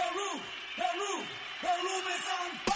Peru, Peru, Peru is on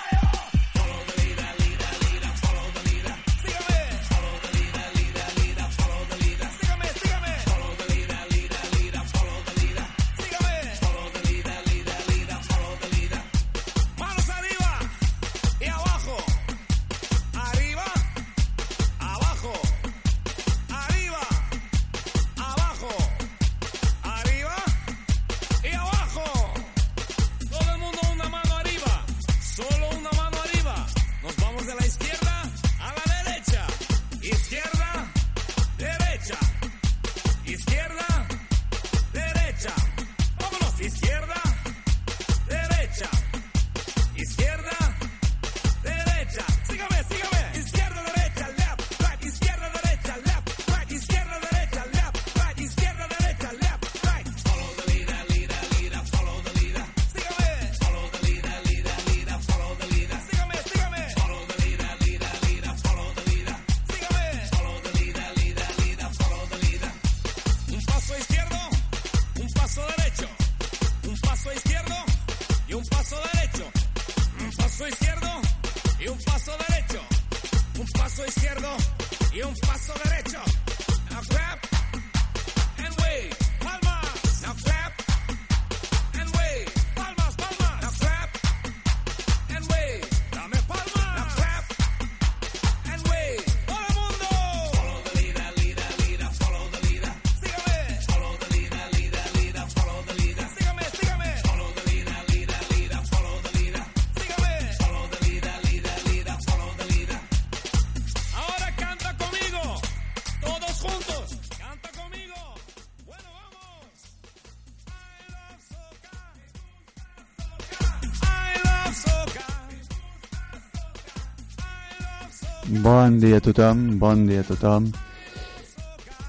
Bon dia a tothom, bon dia a tothom.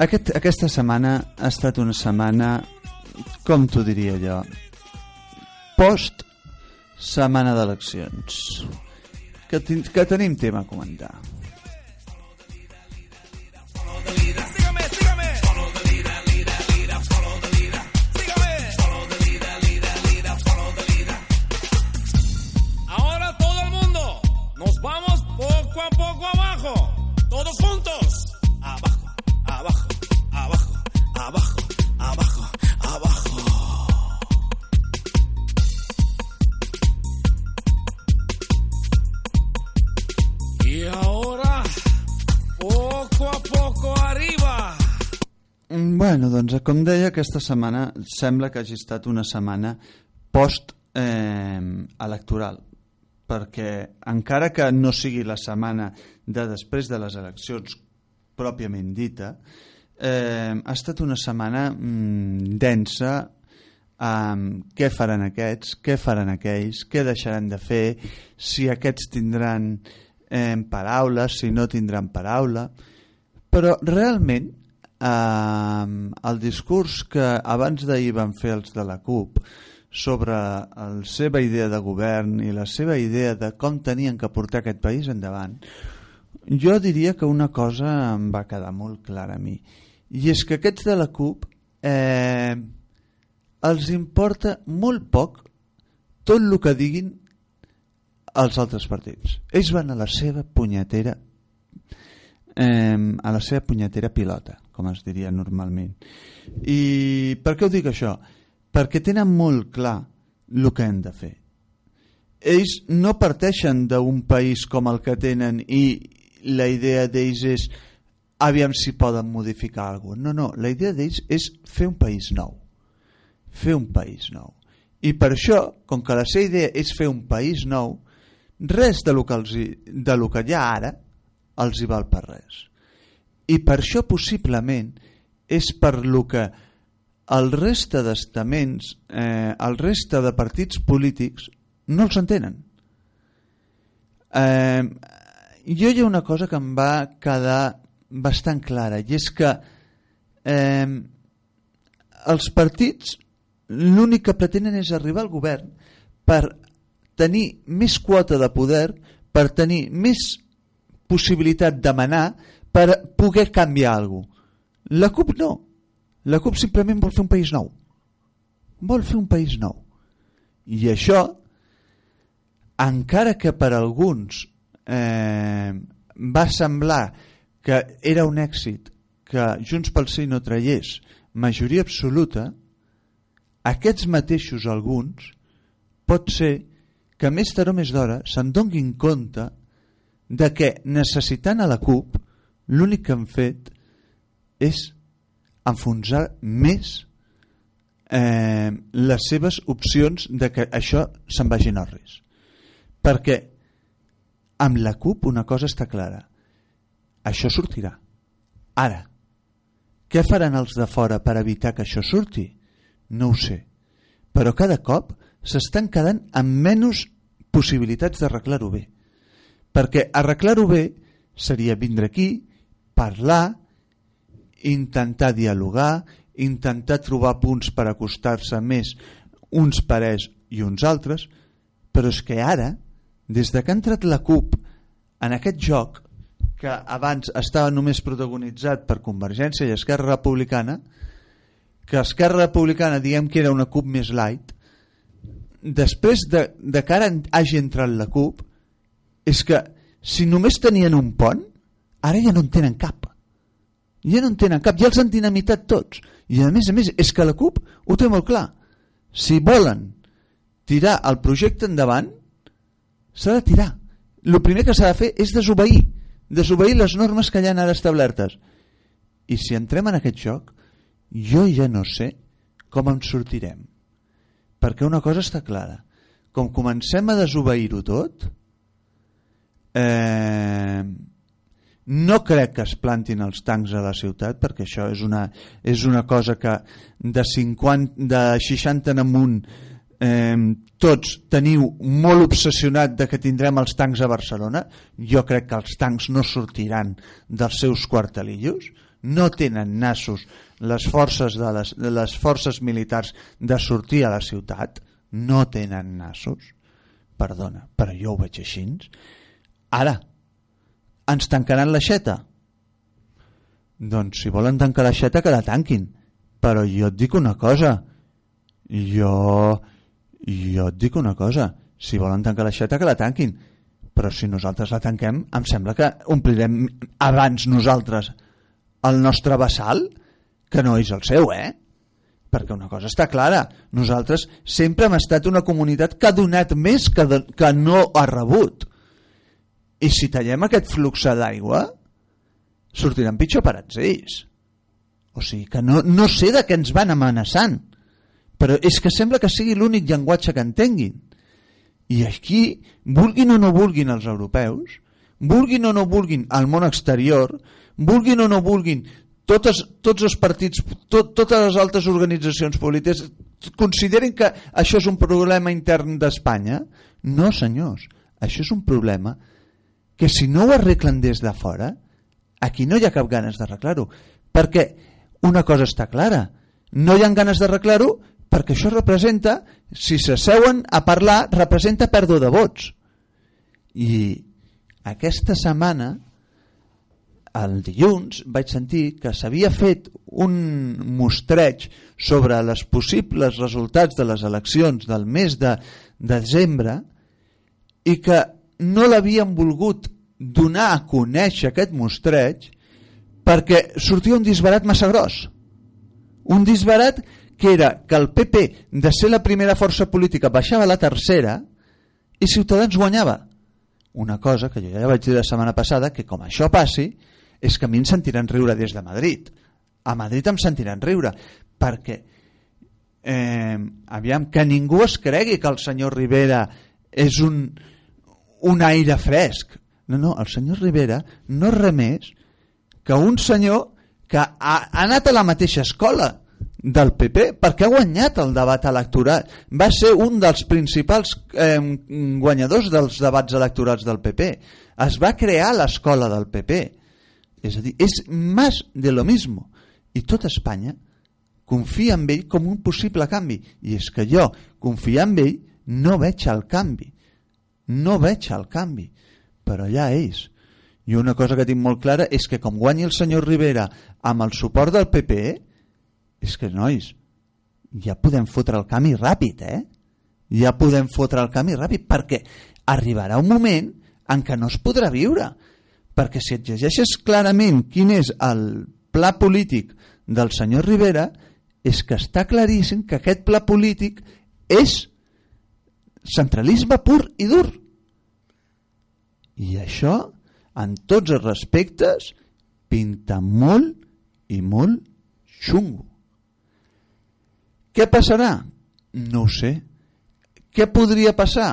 Aquest, aquesta setmana ha estat una setmana, com t'ho diria jo, post setmana d'eleccions, que, que tenim tema a comentar. Com deia, aquesta setmana sembla que hagi estat una setmana post-electoral, perquè encara que no sigui la setmana de després de les eleccions pròpiament dita, eh, ha estat una setmana mm, densa amb què faran aquests, què faran aquells, què deixaran de fer, si aquests tindran eh, paraula, si no tindran paraula, però realment eh, el discurs que abans d'ahir van fer els de la CUP sobre la seva idea de govern i la seva idea de com tenien que portar aquest país endavant, jo diria que una cosa em va quedar molt clara a mi, i és que aquests de la CUP eh, els importa molt poc tot el que diguin els altres partits. Ells van a la seva punyetera eh, a la seva punyetera pilota, com es diria normalment. I per què ho dic això? Perquè tenen molt clar el que han de fer. Ells no parteixen d'un país com el que tenen i la idea d'ells és aviam si poden modificar alguna cosa. No, no, la idea d'ells és fer un país nou. Fer un país nou. I per això, com que la seva idea és fer un país nou, res de lo que, els hi, de lo que hi ha ara els hi val per res. I per això possiblement és per lo que el reste d'estaments, eh, el reste de partits polítics no els entenen. Eh, jo hi ha una cosa que em va quedar bastant clara i és que eh, els partits l'únic que pretenen és arribar al govern per tenir més quota de poder, per tenir més possibilitat de manar, per poder canviar alguna cosa. La CUP no. La CUP simplement vol fer un país nou. Vol fer un país nou. I això, encara que per alguns eh, va semblar que era un èxit que Junts pel Sí no traiés majoria absoluta, aquests mateixos alguns pot ser que més tard o més d'hora se'n donguin compte de que necessitant a la CUP l'únic que han fet és enfonsar més eh, les seves opcions de que això se'n vagi a res. Perquè amb la CUP una cosa està clara. Això sortirà. Ara. Què faran els de fora per evitar que això surti? No ho sé. Però cada cop s'estan quedant amb menys possibilitats d'arreglar-ho bé. Perquè arreglar-ho bé seria vindre aquí, parlar, intentar dialogar, intentar trobar punts per acostar-se més uns parers i uns altres, però és que ara, des de que ha entrat la CUP en aquest joc, que abans estava només protagonitzat per Convergència i Esquerra Republicana, que Esquerra Republicana diguem que era una CUP més light, després de, de que ara hagi entrat la CUP, és que si només tenien un pont, ara ja no en tenen cap. Ja no en tenen cap, ja els han dinamitat tots. I a més a més, és que la CUP ho té molt clar. Si volen tirar el projecte endavant, s'ha de tirar. El primer que s'ha de fer és desobeir, desobeir les normes que hi ha ara establertes. I si entrem en aquest joc, jo ja no sé com en sortirem. Perquè una cosa està clara. Com comencem a desobeir-ho tot, eh, no crec que es plantin els tancs a la ciutat perquè això és una, és una cosa que de, 50, de 60 en amunt eh, tots teniu molt obsessionat de que tindrem els tancs a Barcelona. Jo crec que els tancs no sortiran dels seus quartelillos. No tenen nassos les forces, de les, les forces militars de sortir a la ciutat. No tenen nassos. Perdona, però jo ho veig així. Ara ens tancaran l'aixeta? Doncs si volen tancar l'aixeta que la tanquin. Però jo et dic una cosa. Jo, jo et dic una cosa. Si volen tancar l'aixeta que la tanquin. Però si nosaltres la tanquem, em sembla que omplirem abans nosaltres el nostre vessal que no és el seu, eh? Perquè una cosa està clara, nosaltres sempre hem estat una comunitat que ha donat més que, de, que no ha rebut i si tallem aquest flux d'aigua, sortiran pitjor parats ells. O sigui que no, no sé de què ens van amenaçant, però és que sembla que sigui l'únic llenguatge que entenguin. I aquí, vulguin o no vulguin els europeus, vulguin o no vulguin el món exterior, vulguin o no vulguin totes, tots els partits, tot, totes les altres organitzacions polítiques consideren que això és un problema intern d'Espanya. No, senyors, això és un problema que si no ho arreglen des de fora, aquí no hi ha cap ganes d'arreglar-ho. Perquè una cosa està clara, no hi ha ganes d'arreglar-ho perquè això representa, si s'asseuen a parlar, representa pèrdua de vots. I aquesta setmana, el dilluns, vaig sentir que s'havia fet un mostreig sobre els possibles resultats de les eleccions del mes de, de desembre i que no l'havien volgut donar a conèixer aquest mostreig perquè sortia un disbarat massa gros. Un disbarat que era que el PP, de ser la primera força política, baixava a la tercera i Ciutadans guanyava. Una cosa que jo ja vaig dir la setmana passada, que com això passi, és que a mi em sentiran riure des de Madrid. A Madrid em sentiran riure, perquè eh, aviam, que ningú es cregui que el senyor Rivera és un, un aire fresc. No, no, el senyor Rivera no és res més que un senyor que ha, ha anat a la mateixa escola del PP perquè ha guanyat el debat electoral. Va ser un dels principals eh, guanyadors dels debats electorals del PP. Es va crear l'escola del PP. És a dir, és més de lo mismo. I tot Espanya confia en ell com un possible canvi. I és que jo, confiar en ell, no veig el canvi no veig el canvi, però ja és. I una cosa que tinc molt clara és que com guanyi el senyor Rivera amb el suport del PP, és que, nois, ja podem fotre el canvi ràpid, eh? ja podem fotre el camí ràpid, perquè arribarà un moment en què no es podrà viure. Perquè si et llegeixes clarament quin és el pla polític del senyor Rivera, és que està claríssim que aquest pla polític és centralisme pur i dur. I això, en tots els respectes, pinta molt i molt xungo. Què passarà? No ho sé. Què podria passar?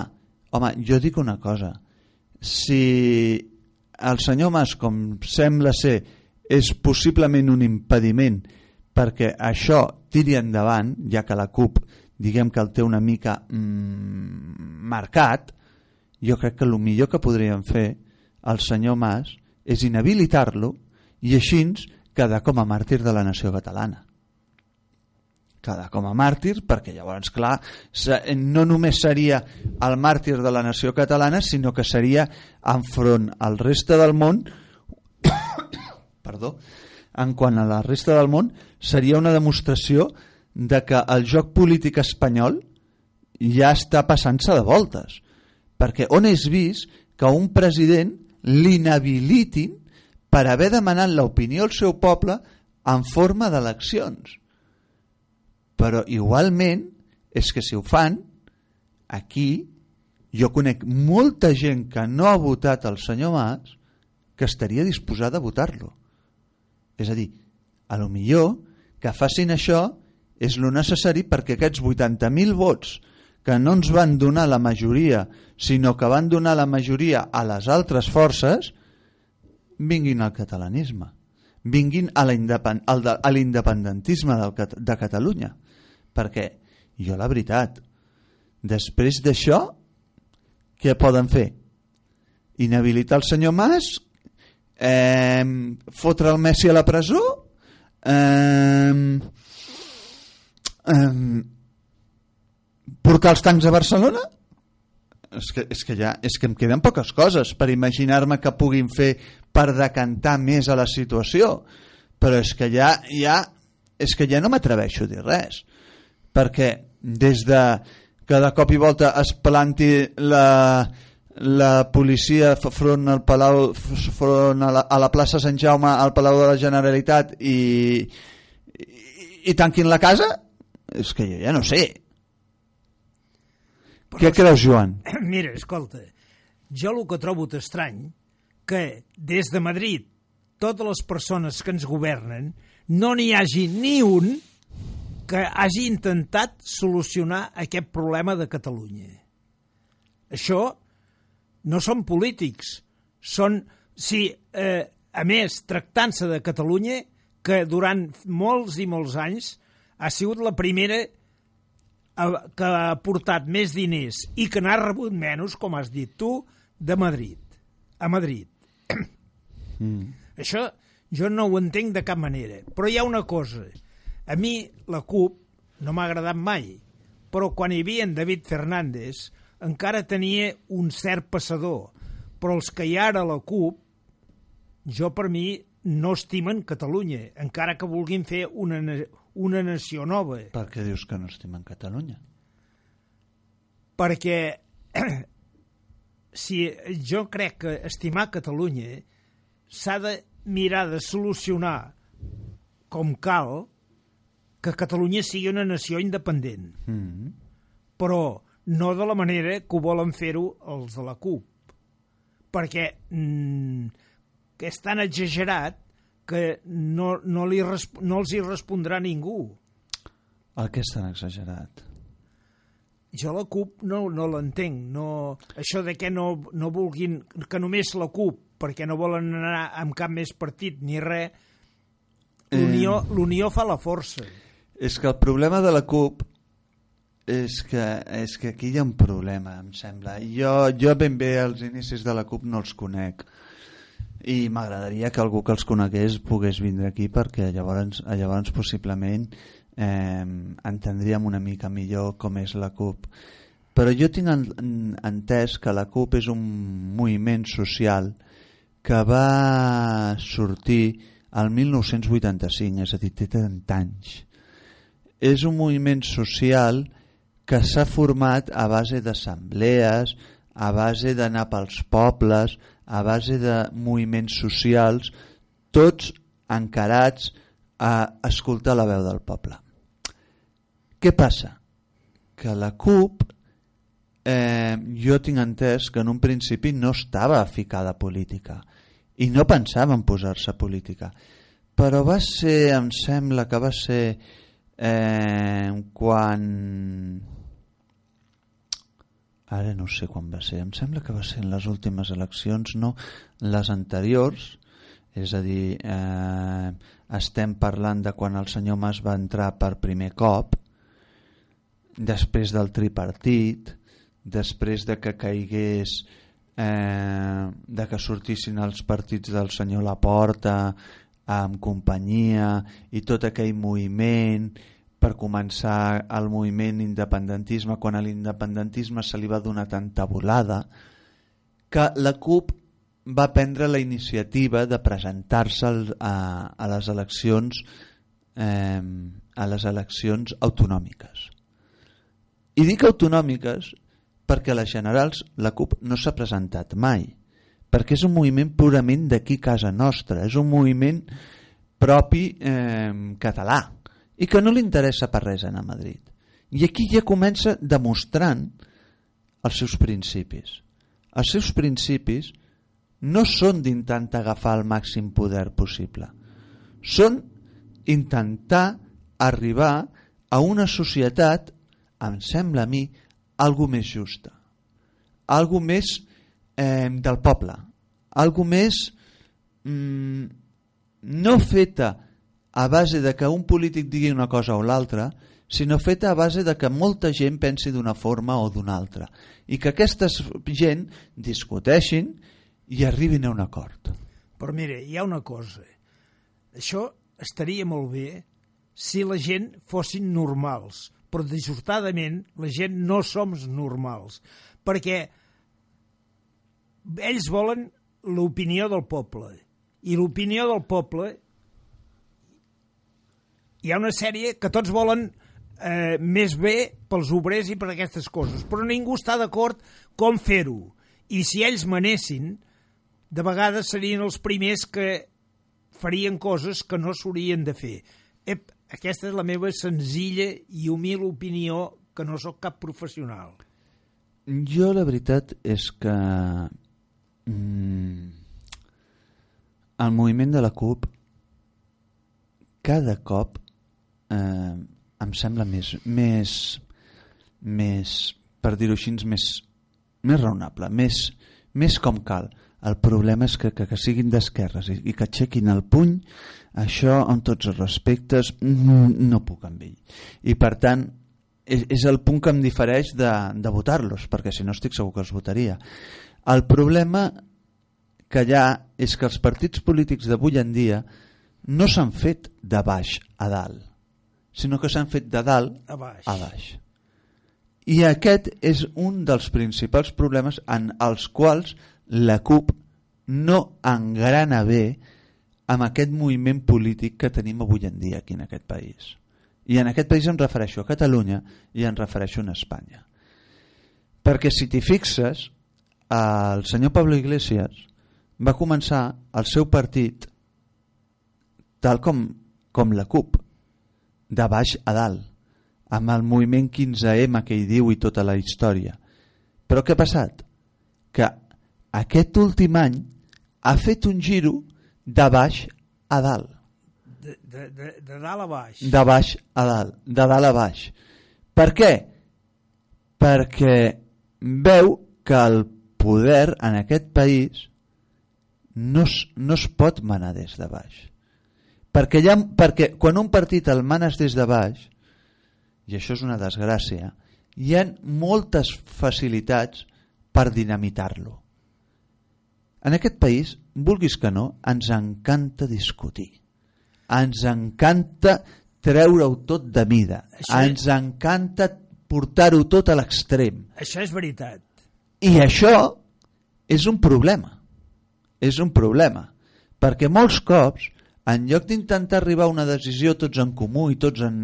Home, jo dic una cosa. Si el senyor Mas, com sembla ser, és possiblement un impediment perquè això tiri endavant, ja que la CUP diguem que el té una mica mm, marcat, jo crec que el millor que podríem fer al senyor Mas és inhabilitar-lo i així quedar com a màrtir de la nació catalana. Quedar com a màrtir perquè llavors clar no només seria el màrtir de la nació catalana sinó que seria enfront al reste del món perdó en quant a la resta del món seria una demostració de que el joc polític espanyol ja està passant-se de voltes perquè on és vist que un president l'inhabilitin per haver demanat l'opinió al seu poble en forma d'eleccions. Però igualment és que si ho fan, aquí jo conec molta gent que no ha votat el senyor Mas que estaria disposada a votar-lo. És a dir, a lo millor que facin això és lo necessari perquè aquests 80.000 vots que no ens van donar la majoria, sinó que van donar la majoria a les altres forces, vinguin al catalanisme, vinguin a l'independentisme de Catalunya. Perquè jo la veritat, després d'això, què poden fer? Inhabilitar el senyor Mas? Eh, fotre el Messi a la presó? Eh, portar els tancs a Barcelona? és que, és que, ja, és que em queden poques coses per imaginar-me que puguin fer per decantar més a la situació. Però és que ja, ja és que ja no m'atreveixo a dir res. Perquè des de que de cop i volta es planti la, la policia front al Palau front a la, a la plaça Sant Jaume al Palau de la Generalitat i, i, i tanquin la casa? És que jo ja no sé però, Què creus, Joan? Mira, escolta, jo el que trobo estrany que des de Madrid totes les persones que ens governen no n'hi hagi ni un que hagi intentat solucionar aquest problema de Catalunya. Això no són polítics, són, sí, eh, a més, tractant-se de Catalunya, que durant molts i molts anys ha sigut la primera que ha portat més diners i que n'ha rebut menys, com has dit tu, de Madrid. A Madrid. Mm. Això jo no ho entenc de cap manera. Però hi ha una cosa. A mi la CUP no m'ha agradat mai, però quan hi havia en David Fernández encara tenia un cert passador. Però els que hi ha ara a la CUP, jo per mi no estimen Catalunya, encara que vulguin fer una, una nació nova. Per què dius que no estimen Catalunya? Perquè si jo crec que estimar Catalunya s'ha de mirar de solucionar com cal que Catalunya sigui una nació independent. Mm -hmm. Però no de la manera que ho volen fer-ho els de la CUP. Perquè mm, que és tan exagerat que no, no, li, no els hi respondrà ningú. El que és tan exagerat? Jo la CUP no, no l'entenc. No, això de que no, no vulguin... que només la CUP, perquè no volen anar amb cap més partit ni res, l'unió eh... fa la força. És que el problema de la CUP és que, és que aquí hi ha un problema, em sembla. Jo, jo ben bé els inicis de la CUP no els conec i m'agradaria que algú que els conegués pogués vindre aquí perquè llavors, llavors possiblement eh, entendríem una mica millor com és la CUP però jo tinc en, en, entès que la CUP és un moviment social que va sortir al 1985, és a dir, té 30 anys. És un moviment social que s'ha format a base d'assemblees, a base d'anar pels pobles, a base de moviments socials, tots encarats a escoltar la veu del poble. Què passa? Que la CUP, eh, jo tinc entès que en un principi no estava ficada política i no pensava en posar-se política. Però va ser, em sembla que va ser eh, quan ara no sé quan va ser, em sembla que va ser en les últimes eleccions, no les anteriors, és a dir, eh, estem parlant de quan el senyor Mas va entrar per primer cop, després del tripartit, després de que caigués, eh, de que sortissin els partits del senyor Laporta amb companyia i tot aquell moviment per començar el moviment independentisme quan a l'independentisme se li va donar tanta volada que la CUP va prendre la iniciativa de presentar-se a, a les eleccions eh, a les eleccions autonòmiques. I dic autonòmiques perquè a les generals la CUP no s'ha presentat mai perquè és un moviment purament d'aquí casa nostra és un moviment propi eh, català i que no li interessa per res anar a Madrid. I aquí ja comença demostrant els seus principis. Els seus principis no són d'intentar agafar el màxim poder possible. Són intentar arribar a una societat, em sembla a mi, algo més justa. Algo més eh, del poble. Algo més mm, no feta a base de que un polític digui una cosa o l'altra, sinó feta a base de que molta gent pensi d'una forma o d'una altra i que aquesta gent discuteixin i arribin a un acord. Però mire, hi ha una cosa. Això estaria molt bé si la gent fossin normals, però dissortadament la gent no som normals, perquè ells volen l'opinió del poble i l'opinió del poble hi ha una sèrie que tots volen eh, més bé pels obrers i per aquestes coses, però ningú està d'acord com fer-ho. I si ells manessin, de vegades serien els primers que farien coses que no s'haurien de fer. Ep, aquesta és la meva senzilla i humil opinió que no sóc cap professional. Jo la veritat és que mm, el moviment de la CUP cada cop eh, em sembla més, més, més per dir-ho així, més, més raonable, més, més com cal. El problema és que, que, que siguin d'esquerres i, i que aixequin el puny, això, amb tots els respectes, no, no puc amb ell. I per tant, és, és el punt que em difereix de, de votar-los, perquè si no estic segur que els votaria. El problema que hi ha és que els partits polítics d'avui en dia no s'han fet de baix a dalt sinó que s'han fet de dalt a baix. a baix. I aquest és un dels principals problemes en els quals la CUP no engrana bé amb aquest moviment polític que tenim avui en dia aquí en aquest país. I en aquest país em refereixo a Catalunya i em refereixo a Espanya. Perquè si t'hi fixes, el senyor Pablo Iglesias va començar el seu partit tal com, com la CUP, de baix a dalt, amb el moviment 15M que hi diu i tota la història. Però què ha passat? Que aquest últim any ha fet un giro de baix a dalt. De, de, de, de dalt a baix. De baix a dalt, de dalt a baix. Per què? Perquè veu que el poder en aquest país no es, no es pot manar des de baix perquè, ha, perquè quan un partit el manes des de baix, i això és una desgràcia, hi ha moltes facilitats per dinamitar-lo. En aquest país, vulguis que no, ens encanta discutir. Ens encanta treure-ho tot de mida. Això ens és... encanta portar-ho tot a l'extrem. Això és veritat. I això és un problema. És un problema. Perquè molts cops en lloc d'intentar arribar a una decisió tots en comú i tots en,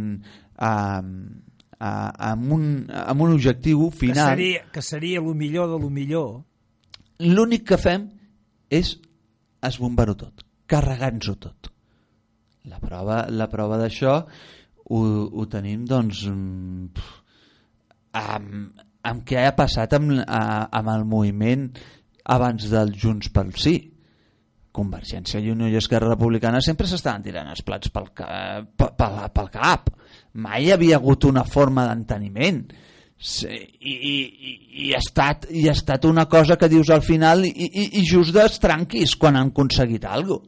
eh, a, amb, un, amb un objectiu Que final, seria, que seria el millor de lo millor. l'únic que fem és esbombar-ho tot, carregar-nos-ho tot. La prova, la prova d'això ho, ho tenim, doncs, mm, pf, amb, amb què ha passat amb, a, amb el moviment abans del Junts pel Sí. Convergència i Unió i Esquerra Republicana sempre s'estaven tirant els plats pel, pel, pel, cap. Mai hi havia hagut una forma d'enteniment. Sí, i, i, i, ha estat, i ha estat una cosa que dius al final i, i, i just d'estranquis quan han aconseguit alguna.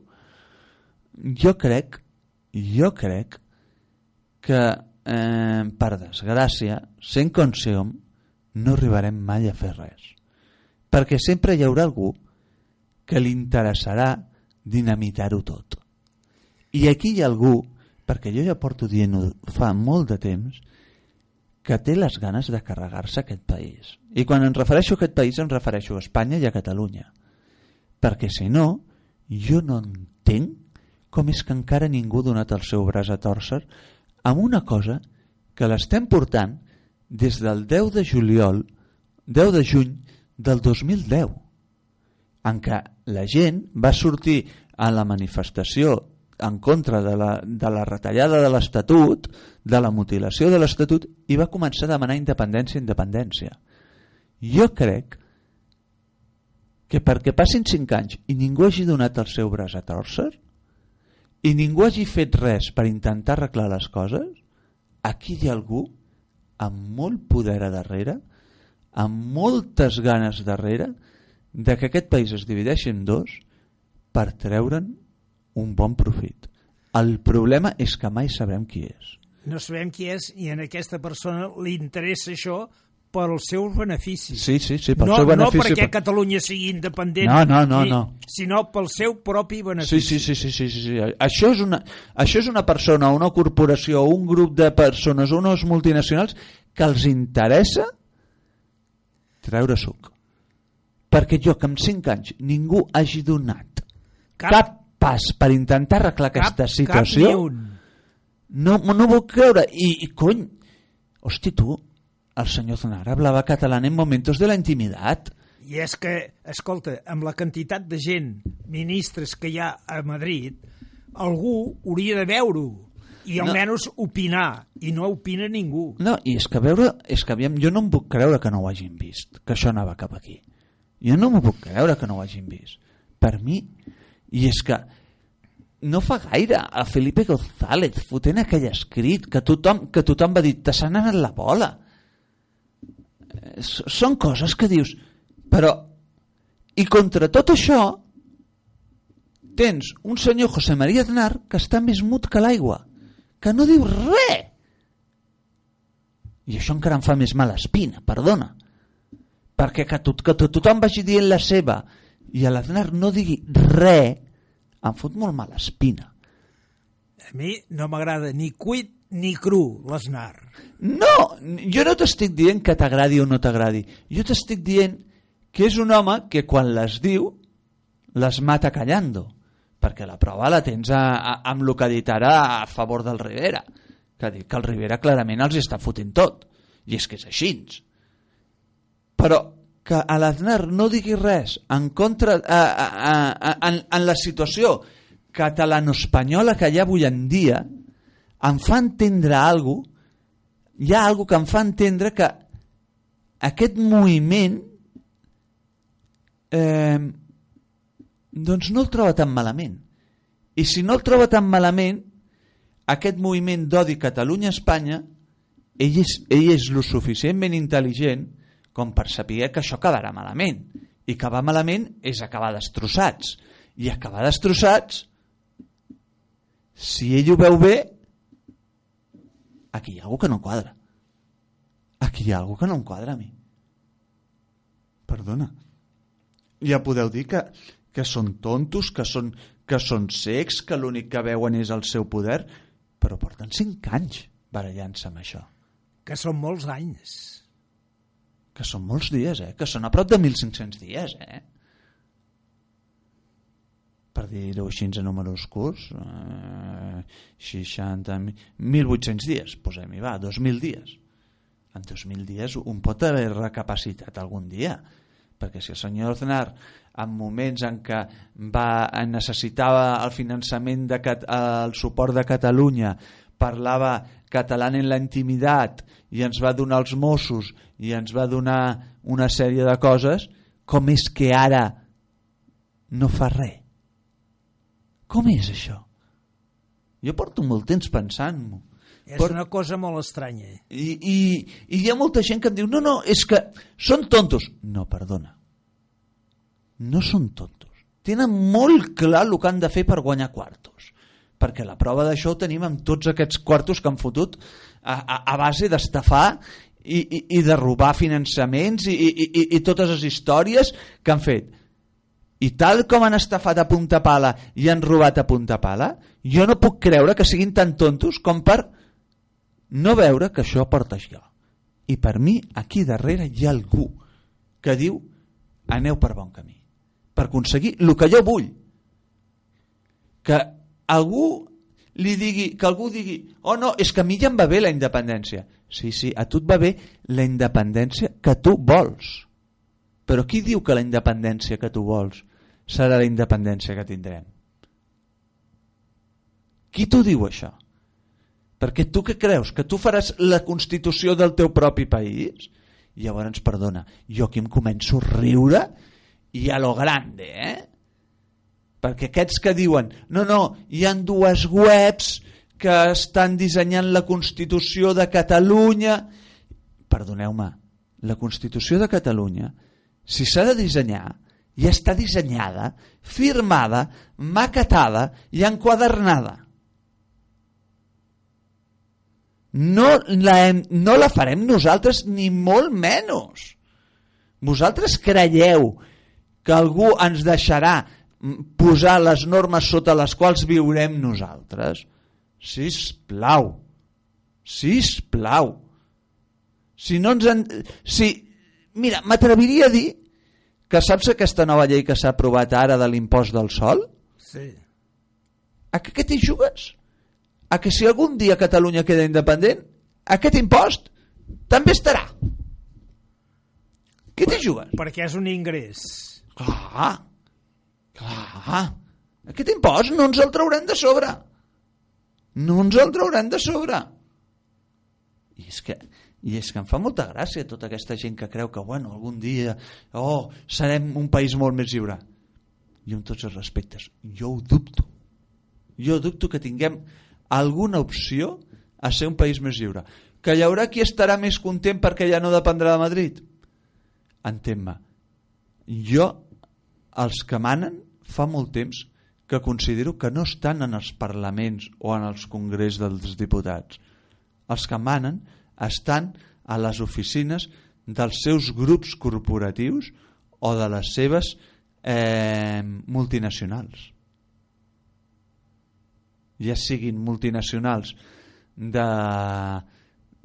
Jo crec, jo crec que eh, per desgràcia, sent com som, no arribarem mai a fer res. Perquè sempre hi haurà algú que li interessarà dinamitar-ho tot. I aquí hi ha algú, perquè jo ja porto dient-ho fa molt de temps, que té les ganes de carregar-se aquest país. I quan em refereixo a aquest país em refereixo a Espanya i a Catalunya. Perquè si no, jo no entenc com és que encara ningú ha donat el seu braç a tòrcer amb una cosa que l'estem portant des del 10 de juliol, 10 de juny del 2010, en què la gent va sortir a la manifestació en contra de la, de la retallada de l'Estatut, de la mutilació de l'Estatut, i va començar a demanar independència, independència. Jo crec que perquè passin 5 anys i ningú hagi donat el seu braç a tòrcer i ningú hagi fet res per intentar arreglar les coses, aquí hi ha algú amb molt poder a darrere, amb moltes ganes darrere, de que aquest país es divideixi en dos per treure'n un bon profit. El problema és que mai sabrem qui és. No sabem qui és i a aquesta persona li interessa això per als seus beneficis. Sí, sí, sí, pel no, seu benefici. no perquè per- Catalunya sigui independent, No, no, no, ni- no. sinó pel seu propi benefici. sí, sí, sí, sí, sí, sí. Això, és una, això és una persona, una corporació, un grup de persones, unes multinacionals que els interessa treure suc. Perquè jo que en 5 anys ningú hagi donat cap, cap pas per intentar arreglar aquesta situació, Cap ni un. no, no puc creure. I, i cony, hosti tu, el senyor Aznar hablava català en momentos de la intimitat. I és que, escolta, amb la quantitat de gent, ministres que hi ha a Madrid, algú hauria de veure-ho i No. almenys opinar, i no opina ningú. No, i és que veure, és que aviam, jo no em puc creure que no ho hagin vist, que això anava cap aquí. Jo no m'ho puc creure que no ho hagin vist. Per mi, i és que no fa gaire a Felipe González fotent aquell escrit que tothom, que tothom va dir te s'ha anat la bola. S- són coses que dius però i contra tot això tens un senyor José María Aznar que està més mut que l'aigua que no diu res. I això encara em fa més mala espina, perdona perquè que, tot, que tot, tothom vagi dient la seva. I a l'Aznar no digui res em fot molt mala espina. A mi no m'agrada ni cuit ni cru l'Aznar. no, jo no t'estic dient que t'agradi o no t'agradi. Jo t'estic dient que és un home que quan les diu les mata callando perquè la prova la tens a, a, amb el que ha dit ara a favor del Rivera que que el Rivera clarament els està fotent tot. I és que és així però que a l'Aznar no digui res en contra a, a, a, a, en, en la situació catalano-espanyola que hi ha avui en dia em fa entendre alguna hi ha alguna que em fa entendre que aquest moviment eh, doncs no el troba tan malament. I si no el troba tan malament aquest moviment d'odi Catalunya-Espanya ell és, ell és lo suficientment intel·ligent com per saber que això acabarà malament. I acabar malament és acabar destrossats. I acabar destrossats si ell ho veu bé aquí hi ha alguna que no quadra aquí hi ha alguna que no em quadra a mi. Perdona. Ja podeu dir que, que són tontos que són, que són secs que l'únic que veuen és el seu poder però porten 5 anys barallant-se amb això. Que són molts anys. Que són molts dies, eh? que són a prop de 1.500 dies eh? per dir-ho així en números curts eh, 60 1.800 dies posem-hi, va, 2.000 dies en 2.000 dies un pot haver recapacitat algun dia perquè si el senyor Aznar en moments en què va, necessitava el finançament de el suport de Catalunya parlava català en la intimitat i ens va donar els Mossos i ens va donar una sèrie de coses com és que ara no fa res com és això? jo porto molt temps pensant-m'ho És Por- una cosa molt estranya. i, i, I hi ha molta gent que em diu no, no, és que són tontos. No, perdona. No són tontos. Tenen molt clar el que han de fer per guanyar quartos. Perquè la prova d'això ho tenim amb tots aquests quartos que han fotut a, a, a base d'estafar i, i, i de robar finançaments i, i, i, i totes les històries que han fet. I tal com han estafat a punta pala i han robat a punta pala, jo no puc creure que siguin tan tontos com per no veure que això porta això. I per mi, aquí darrere hi ha algú que diu aneu per bon camí, per aconseguir el que jo vull. Que algú li digui, que algú digui, oh no, és que a mi ja em va bé la independència. Sí, sí, a tu et va bé la independència que tu vols. Però qui diu que la independència que tu vols serà la independència que tindrem? Qui t'ho diu això? Perquè tu què creus? Que tu faràs la constitució del teu propi país? Llavors, perdona, jo aquí em començo a riure i a lo grande, eh? Perquè aquests que diuen no, no, hi han dues webs que estan dissenyant la Constitució de Catalunya perdoneu-me, la Constitució de Catalunya si s'ha de dissenyar ja està dissenyada, firmada, maquetada i enquadernada. No la, hem, no la farem nosaltres ni molt menys. Vosaltres creieu que algú ens deixarà posar les normes sota les quals viurem nosaltres? Sisplau. Sisplau. Si no ens en... Si... Mira, m'atreviria a dir que saps aquesta nova llei que s'ha aprovat ara de l'impost del sol? Sí. A què, t'hi jugues? A que si algun dia Catalunya queda independent, aquest impost també estarà. Què t'hi jugues? Perquè és un ingrés. Clar, clar. Aquest impost no ens el traurem de sobre. No ens el traurem de sobre. I és que, i és que em fa molta gràcia tota aquesta gent que creu que bueno, algun dia oh, serem un país molt més lliure. Jo amb tots els respectes, jo ho dubto. Jo dubto que tinguem alguna opció a ser un país més lliure. Que hi haurà qui estarà més content perquè ja no dependrà de Madrid? Entén-me. Jo, els que manen, fa molt temps que considero que no estan en els parlaments o en els congrés dels diputats. Els que manen estan a les oficines dels seus grups corporatius o de les seves eh, multinacionals. Ja siguin multinacionals de,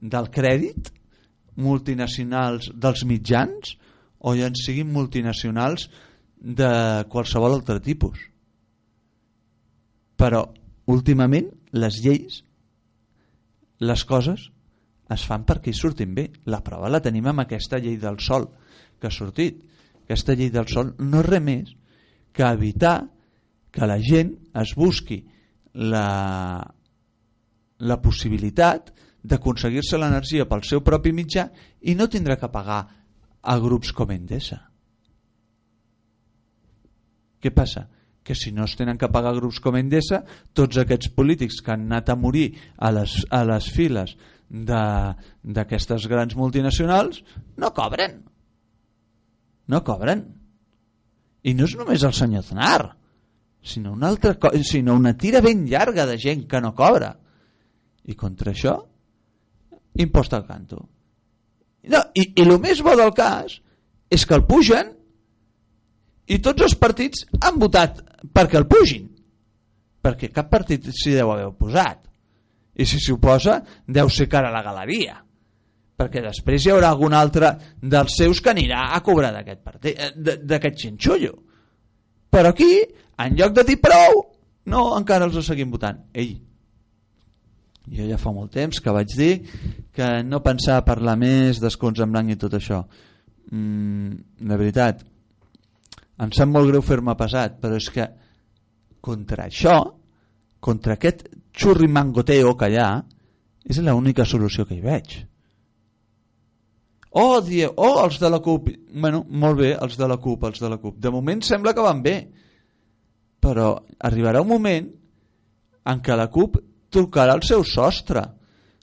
del crèdit, multinacionals dels mitjans o ja en siguin multinacionals de qualsevol altre tipus. Però últimament les lleis, les coses es fan perquè hi surtin bé. La prova la tenim amb aquesta llei del sol que ha sortit. Aquesta llei del sol no és res més que evitar que la gent es busqui la, la possibilitat d'aconseguir-se l'energia pel seu propi mitjà i no tindrà que pagar a grups com Endesa. Què passa? Que si no es tenen que pagar grups com Endesa, tots aquests polítics que han anat a morir a les, a les files d'aquestes grans multinacionals no cobren. No cobren. I no és només el senyor Aznar, sinó una, altra, sinó una tira ben llarga de gent que no cobra. I contra això, impost al canto. No, i, I el més bo del cas és que el pugen i tots els partits han votat perquè el pugin. Perquè cap partit s'hi deu haver oposat. I si s'hi oposa, deu ser cara a la galeria. Perquè després hi haurà algun altre dels seus que anirà a cobrar d'aquest partit, eh, d'aquest xinxullo. Però aquí, en lloc de dir prou, no, encara els seguim votant. Ei, jo ja fa molt temps que vaig dir que no pensar a parlar més d'escons en blanc i tot això. Mm, de veritat, em sap molt greu fer-me pesat, però és que contra això, contra aquest xurrimangoteo que hi ha, és l'única solució que hi veig. Oh, die, oh, els de la CUP. Bueno, molt bé, els de la CUP, els de la CUP. De moment sembla que van bé, però arribarà un moment en què la CUP trucarà el seu sostre.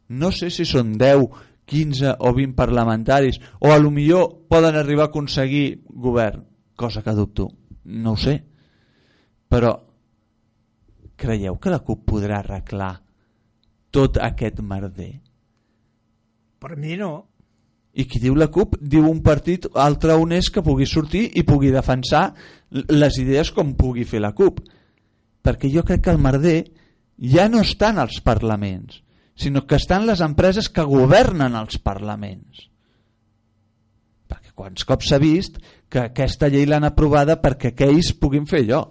No sé si són 10, 15 o 20 parlamentaris, o a lo millor poden arribar a aconseguir govern, cosa que dubto, no ho sé. Però creieu que la CUP podrà arreglar tot aquest merder? Per mi no. I qui diu la CUP diu un partit altre on és que pugui sortir i pugui defensar les idees com pugui fer la CUP. Perquè jo crec que el merder ja no estan als parlaments, sinó que estan les empreses que governen els parlaments. Perquè quants cops s'ha vist que aquesta llei l'han aprovada perquè aquells puguin fer allò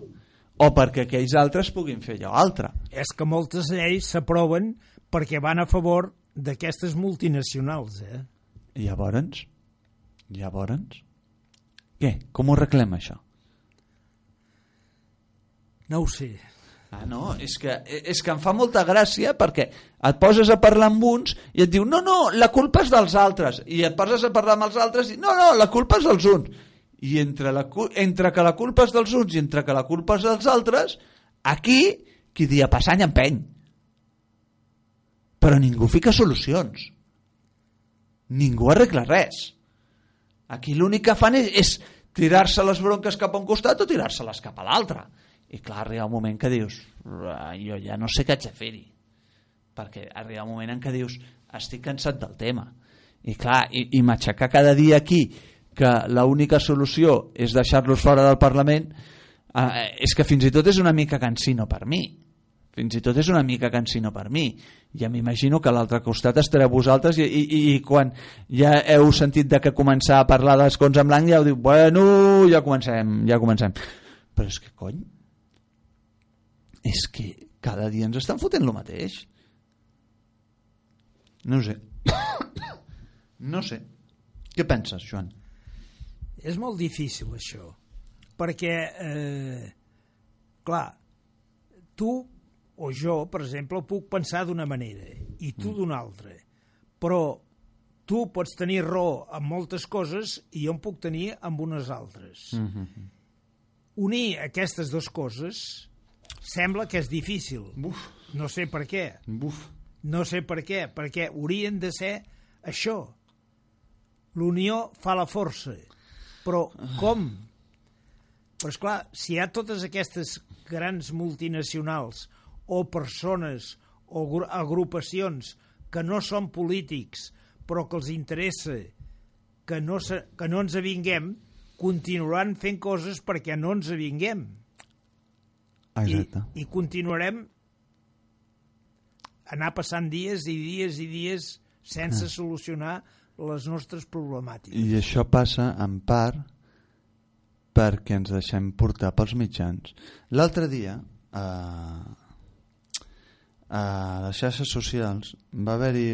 o perquè aquells altres puguin fer allò altre. És que moltes lleis s'aproven perquè van a favor d'aquestes multinacionals, eh? Llavors? Llavors? Què? Com ho arreglem això? No ho sé. Ah, no, és que, és que em fa molta gràcia perquè et poses a parlar amb uns i et diu no, no, la culpa és dels altres i et poses a parlar amb els altres i no, no, la culpa és dels uns i entre, la, entre que la culpa és dels uns i entre que la culpa és dels altres aquí qui dia passant empeny. Però ningú fica solucions. Ningú arregla res. Aquí l'únic que fan és, és tirar-se les bronques cap a un costat o tirar-se-les cap a l'altre. I clar, arriba un moment que dius jo ja no sé què haig de fer-hi. Perquè arriba un moment en què dius estic cansat del tema. I clar, i, i m'aixecar cada dia aquí que l'única solució és deixar-los fora del Parlament eh, és que fins i tot és una mica cansino per mi fins i tot és una mica cansino per mi ja m'imagino que a l'altre costat estareu vosaltres i, i, i quan ja heu sentit de que començar a parlar d'escons en blanc ja heu dit, bueno, ja comencem ja comencem, però és que cony és que cada dia ens estan fotent el mateix. No sé. no sé. Què penses, Joan? És molt difícil, això. Perquè, eh, clar, tu o jo, per exemple, puc pensar d'una manera i tu mm. d'una altra. Però tu pots tenir raó en moltes coses i jo en puc tenir amb unes altres. Mm -hmm. Unir aquestes dues coses Sembla que és difícil. Buf. No sé per què. Buf. No sé per què, perquè haurien de ser això. L'unió fa la força. Però com? Però esclar, si hi ha totes aquestes grans multinacionals o persones o agrupacions que no són polítics però que els interessa que no, se, que no ens avinguem, continuaran fent coses perquè no ens avinguem. Exacte. I, i continuarem anar passant dies i dies i dies sense ah. solucionar les nostres problemàtiques. I això passa en part perquè ens deixem portar pels mitjans. L'altre dia, a, a les xarxes socials, va haver-hi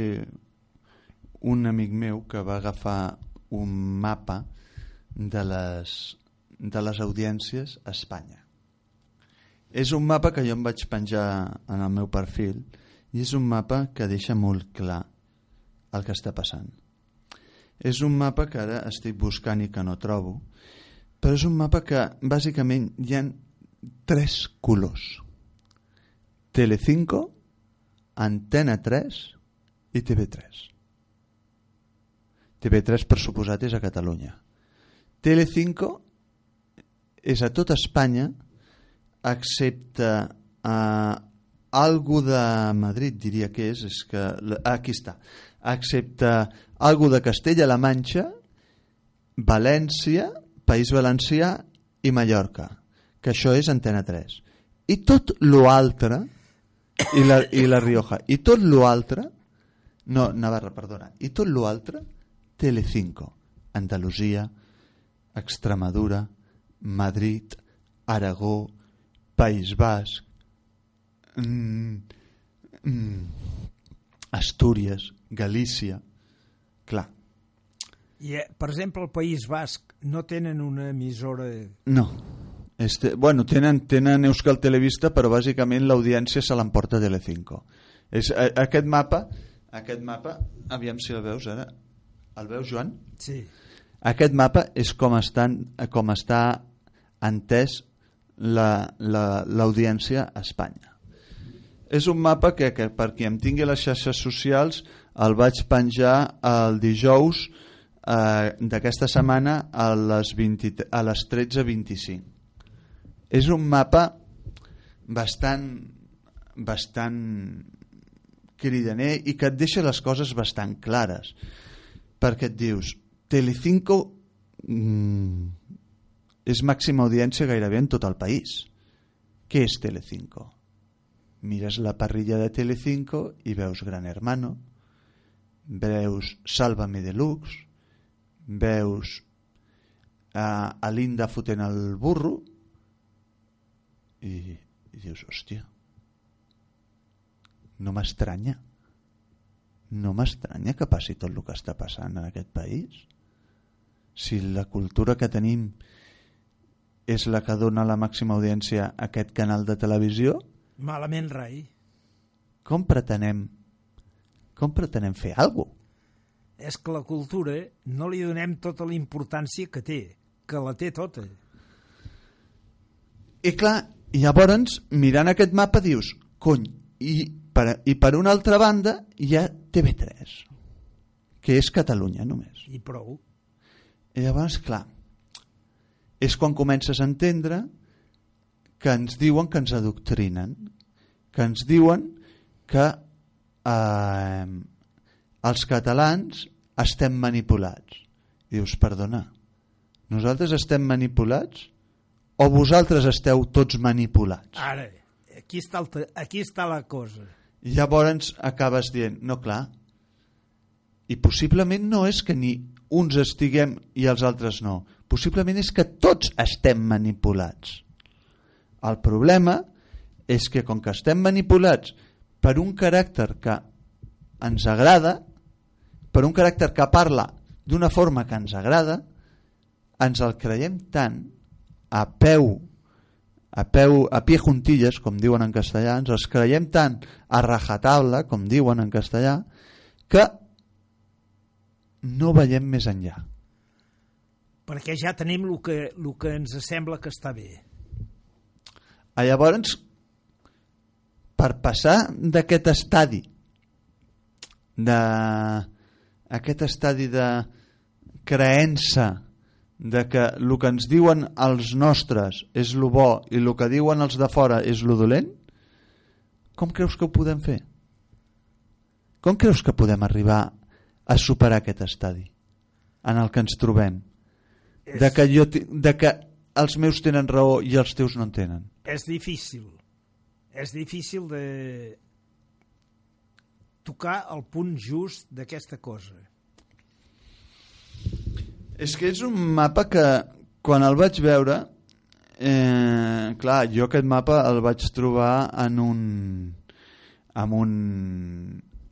un amic meu que va agafar un mapa de les, de les audiències a Espanya. És un mapa que jo em vaig penjar en el meu perfil i és un mapa que deixa molt clar el que està passant. És un mapa que ara estic buscant i que no trobo, però és un mapa que bàsicament hi ha tres colors. Telecinco, Antena 3 i TV3. TV3, per suposat, és a Catalunya. Telecinco és a tota Espanya excepte eh, algo de Madrid diria que és, és que, aquí està, excepte algo de Castella-La Manxa, València, País Valencià i Mallorca, que això és Antena 3. I tot l'altre, i la, i la Rioja, i tot l'altre, no, Navarra, perdona, i tot l'altre, Telecinco, Andalusia, Extremadura, Madrid, Aragó, País Basc, mm, mm, Astúries, Galícia... Clar, I, eh, per exemple, al País Basc no tenen una emissora... no. Este, bueno, tenen, tenen Euskal Televista, però bàsicament l'audiència se l'emporta Telecinco. És, a, aquest mapa, aquest mapa, aviam si el veus ara. El veus, Joan? Sí. Aquest mapa és com, estan, com està entès la- la- l'audiència a Espanya. És un mapa que, que per qui em tingui les xarxes socials el vaig penjar el dijous eh, d'aquesta setmana a les, 20, a les 13.25. És un mapa bastant, bastant cridaner i que et deixa les coses bastant clares perquè et dius Telecinco mm, és màxima audiència gairebé en tot el país què és Telecinco? Mires la parrilla de Telecinco i veus Gran Hermano veus Sálvame Deluxe veus a, a Linda fotent el burro i, i dius hòstia no m'estranya no m'estranya que passi tot el que està passant en aquest país. Si la cultura que tenim és la que dona la màxima audiència a aquest canal de televisió Malament rai. com pretenem com pretenem fer alguna cosa? És que la cultura no li donem tota la importància que té, que la té tota. I clar, i llavors, mirant aquest mapa, dius, cony, i per, i per una altra banda hi ha TV3, que és Catalunya només. I prou. I llavors, clar, és quan comences a entendre que ens diuen que ens adoctrinen, que ens diuen que eh, els catalans estem manipulats. I dius, perdona, nosaltres estem manipulats o vosaltres esteu tots manipulats? Ara, aquí està, el, aquí està la cosa. I llavors acabes dient, no clar, i possiblement no és que ni uns estiguem i els altres no, possiblement és que tots estem manipulats. El problema és que com que estem manipulats per un caràcter que ens agrada, per un caràcter que parla d'una forma que ens agrada, ens el creiem tant a peu a, peu, a pie juntilles, com diuen en castellà, ens els creiem tant a rajatabla, com diuen en castellà, que no veiem més enllà. Perquè ja tenim el que, el que ens sembla que està bé. A llavors, per passar d'aquest estadi, de aquest estadi de creença de que el que ens diuen els nostres és lo bo i el que diuen els de fora és lo dolent, com creus que ho podem fer? Com creus que podem arribar a superar aquest estadi en el que ens trobem? De que, jo, de que els meus tenen raó i els teus no en tenen. És difícil. És difícil de tocar el punt just d'aquesta cosa. És que és un mapa que quan el vaig veure eh, clar, jo aquest mapa el vaig trobar en un en un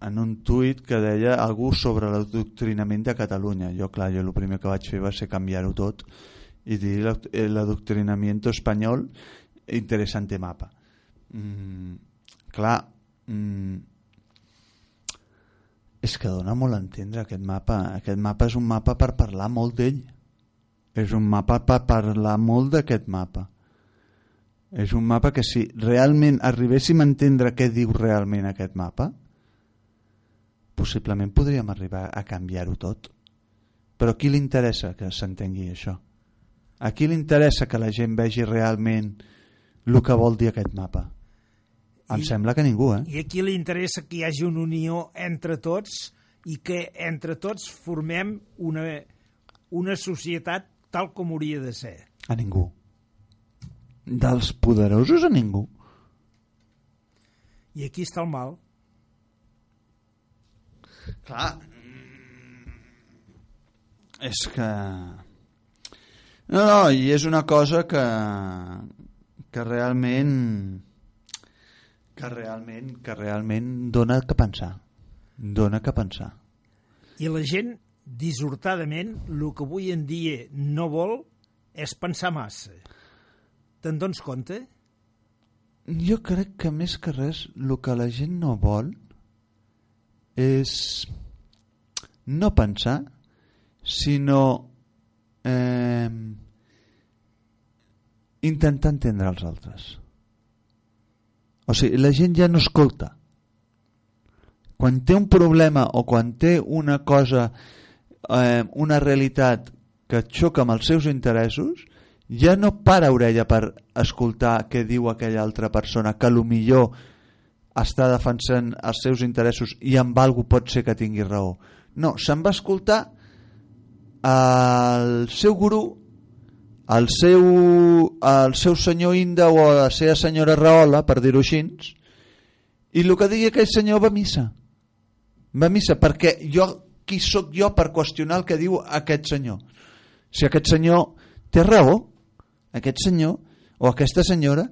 en un tuit que deia algú sobre l'adoctrinament de Catalunya jo clar, jo el primer que vaig fer va ser canviar-ho tot i dir "L'adoc- eh, l'adoctrinamiento espanyol interesante mapa mm, clar mm, és que dona molt a entendre aquest mapa. Aquest mapa és un mapa per parlar molt d'ell. És un mapa per parlar molt d'aquest mapa. És un mapa que si realment arribéssim a entendre què diu realment aquest mapa, possiblement podríem arribar a canviar-ho tot. Però a qui li interessa que s'entengui això? A qui li interessa que la gent vegi realment el que vol dir aquest mapa? Em I- sembla que ningú, eh? I aquí li interessa que hi hagi una unió entre tots i que entre tots formem una, una societat tal com hauria de ser. A ningú. Dels poderosos a ningú. I aquí està el mal. Clar. És que... No, no, i és una cosa que, que realment que realment que realment dona que pensar dona que pensar. I la gent, dissortadament, el que avui en dia no vol és pensar massa. Te'n dones compte? Jo crec que més que res el que la gent no vol és no pensar, sinó eh, intentar entendre els altres. O sigui, la gent ja no escolta. Quan té un problema o quan té una cosa, eh, una realitat que xoca amb els seus interessos, ja no para orella per escoltar què diu aquella altra persona, que a lo millor està defensant els seus interessos i amb algú pot ser que tingui raó. No, se'n va escoltar el seu gurú, el seu, el seu senyor Inda o la seva senyora Rahola, per dir-ho així, i el que digui aquell senyor va a missa. Va a missa, perquè jo, qui sóc jo per qüestionar el que diu aquest senyor? Si aquest senyor té raó, aquest senyor o aquesta senyora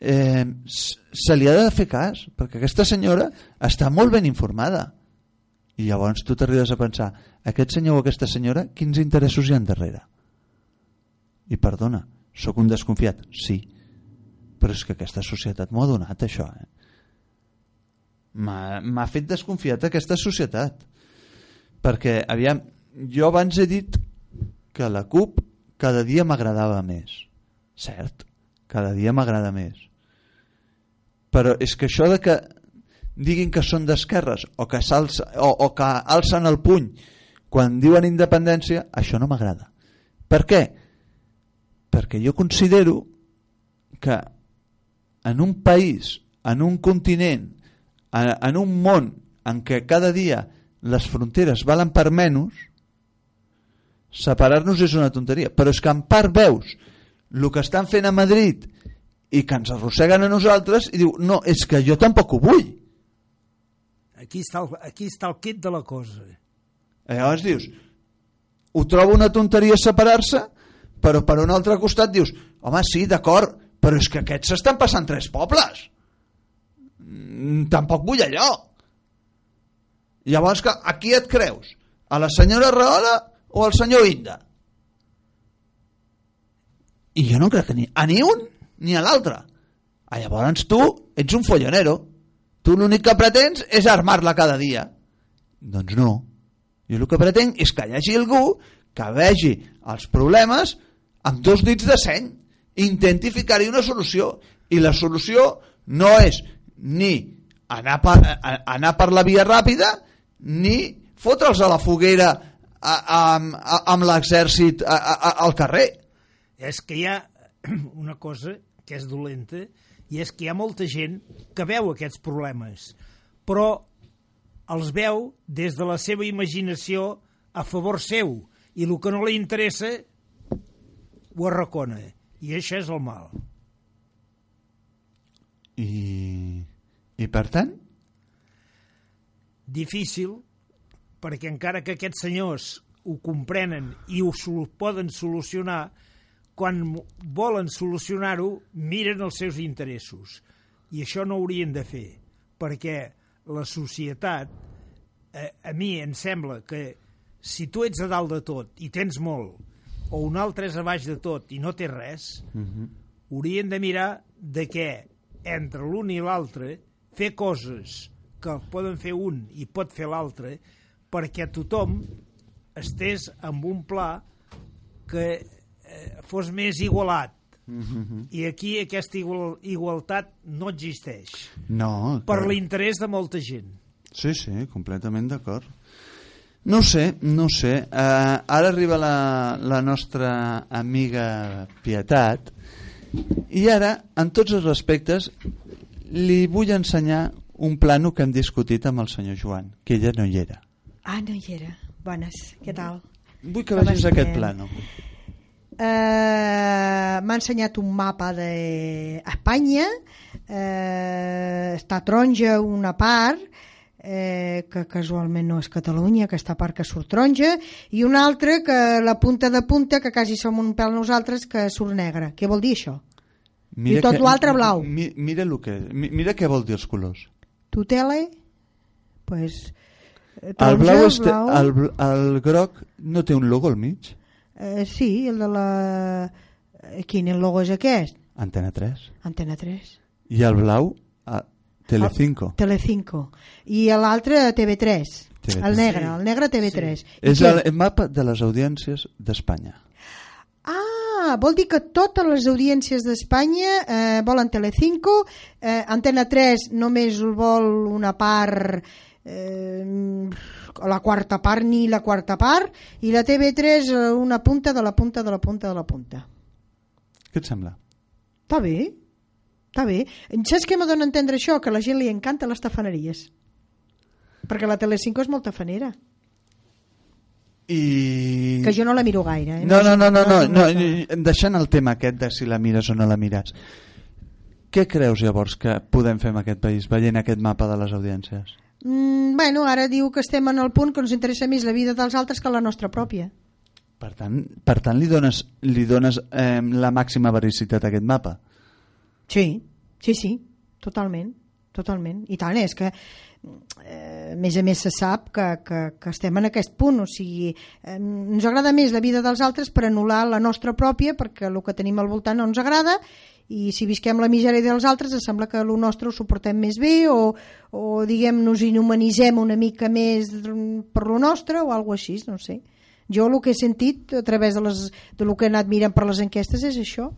eh, se li ha de fer cas, perquè aquesta senyora està molt ben informada. I llavors tu t'arribes a pensar, aquest senyor o aquesta senyora, quins interessos hi han darrere? I perdona, sóc un desconfiat? Sí, però és que aquesta societat m'ho ha donat això. Eh? M'ha fet desconfiat aquesta societat. Perquè, aviam, jo abans he dit que la CUP cada dia m'agradava més. Cert, cada dia m'agrada més. Però és que això de que diguin que són d'esquerres o, que o, o que alcen el puny quan diuen independència, això no m'agrada. Per què? Perquè jo considero que en un país, en un continent, en, en un món en què cada dia les fronteres valen per menys, separar-nos és una tonteria, però és que en part veus el que estan fent a Madrid i que ens arrosseguen a nosaltres i diu, no, és que jo tampoc ho vull. Aquí està el, aquí està el kit de la cosa. I llavors dius, ho trobo una tonteria separar-se, però per un altre costat dius, home, sí, d'acord, però és que aquests s'estan passant tres pobles. Mm, tampoc vull allò. Llavors, que, a qui et creus? A la senyora Rahola o al senyor Inda? I jo no crec que ni a ni un ni a l'altre. Ah, llavors tu ets un follonero. Tu l'únic que pretens és armar-la cada dia. Doncs no. Jo el que pretenc és que hi hagi algú que vegi els problemes amb dos dits de seny i intenti ficar-hi una solució. I la solució no és ni anar per, anar per la via ràpida ni fotre'ls a la foguera amb, amb l'exèrcit al carrer. És que hi ha una cosa que és dolenta i és que hi ha molta gent que veu aquests problemes, però els veu des de la seva imaginació a favor seu i el que no li interessa ho arracona i això és el mal. I, i per tant? Difícil perquè encara que aquests senyors ho comprenen i ho poden solucionar, quan volen solucionar-ho, miren els seus interessos. I això no haurien de fer, perquè la societat, eh, a mi em sembla que si tu ets a dalt de tot i tens molt, o un altre és a baix de tot i no té res, uh -huh. haurien de mirar de què entre l'un i l'altre fer coses que poden fer un i pot fer l'altre perquè tothom estés amb un pla que fos més igualat. Mm -hmm. I aquí aquesta igual, igualtat no existeix. No. Per que... l'interès de molta gent. Sí, sí, completament d'acord. No sé, no sé. Uh, ara arriba la, la nostra amiga Pietat i ara, en tots els aspectes, li vull ensenyar un plano que hem discutit amb el senyor Joan, que ella no hi era. Ah, no hi era. Bones, què tal? Vull que vegis estem? aquest plano. Uh, M'ha ensenyat un mapa d'Espanya, uh, està taronja una part, eh, que casualment no és Catalunya, aquesta part que surt taronja, i una altra que la punta de punta, que quasi som un pèl nosaltres, que surt negra. Què vol dir això? Mira I tot l'altre blau. Mi, mira, lo que, mira què vol dir els colors. Tutele pues, eh, El taronja, blau, este, blau. el, el groc no té un logo al mig? Eh, sí, el de la... eh, Quin el logo és aquest? Antena 3. Antena 3. I el blau, a Telecinco. Telecinco. I l'altre TV3. TV3. El negre, el negre TV3. I És què? el, el mapa de les audiències d'Espanya. Ah, vol dir que totes les audiències d'Espanya eh, volen Telecinco, eh, Antena 3 només el vol una part, eh, la quarta part ni la quarta part, i la TV3 eh, una punta de la punta de la punta de la punta. Què et sembla? Està bé, està bé. Saps què m'ha dona a entendre això? Que a la gent li encanta les tafaneries. Perquè la Telecinco és molt tafanera. I... Que jo no la miro gaire. Eh? No, no, no, no, no, no, cosa- deixant el tema aquest de si la mires o no la mires, què creus llavors que podem fer en aquest país veient aquest mapa de les audiències? Mm, bueno, ara diu que estem en el punt que ens interessa més la vida dels altres que la nostra pròpia. Per tant, per tant li dones, li dones eh, la màxima vericitat a aquest mapa? Sí, sí, sí, totalment, totalment. I tant, és que eh, a més a més se sap que, que, que estem en aquest punt, o sigui, eh, ens agrada més la vida dels altres per anul·lar la nostra pròpia, perquè el que tenim al voltant no ens agrada, i si visquem la misèria dels altres ens sembla que el nostre ho suportem més bé o, o diguem, nos inhumanitzem una mica més per lo nostre o alguna així, no sé. Jo el que he sentit a través de, les, de lo que he anat mirant per les enquestes és això.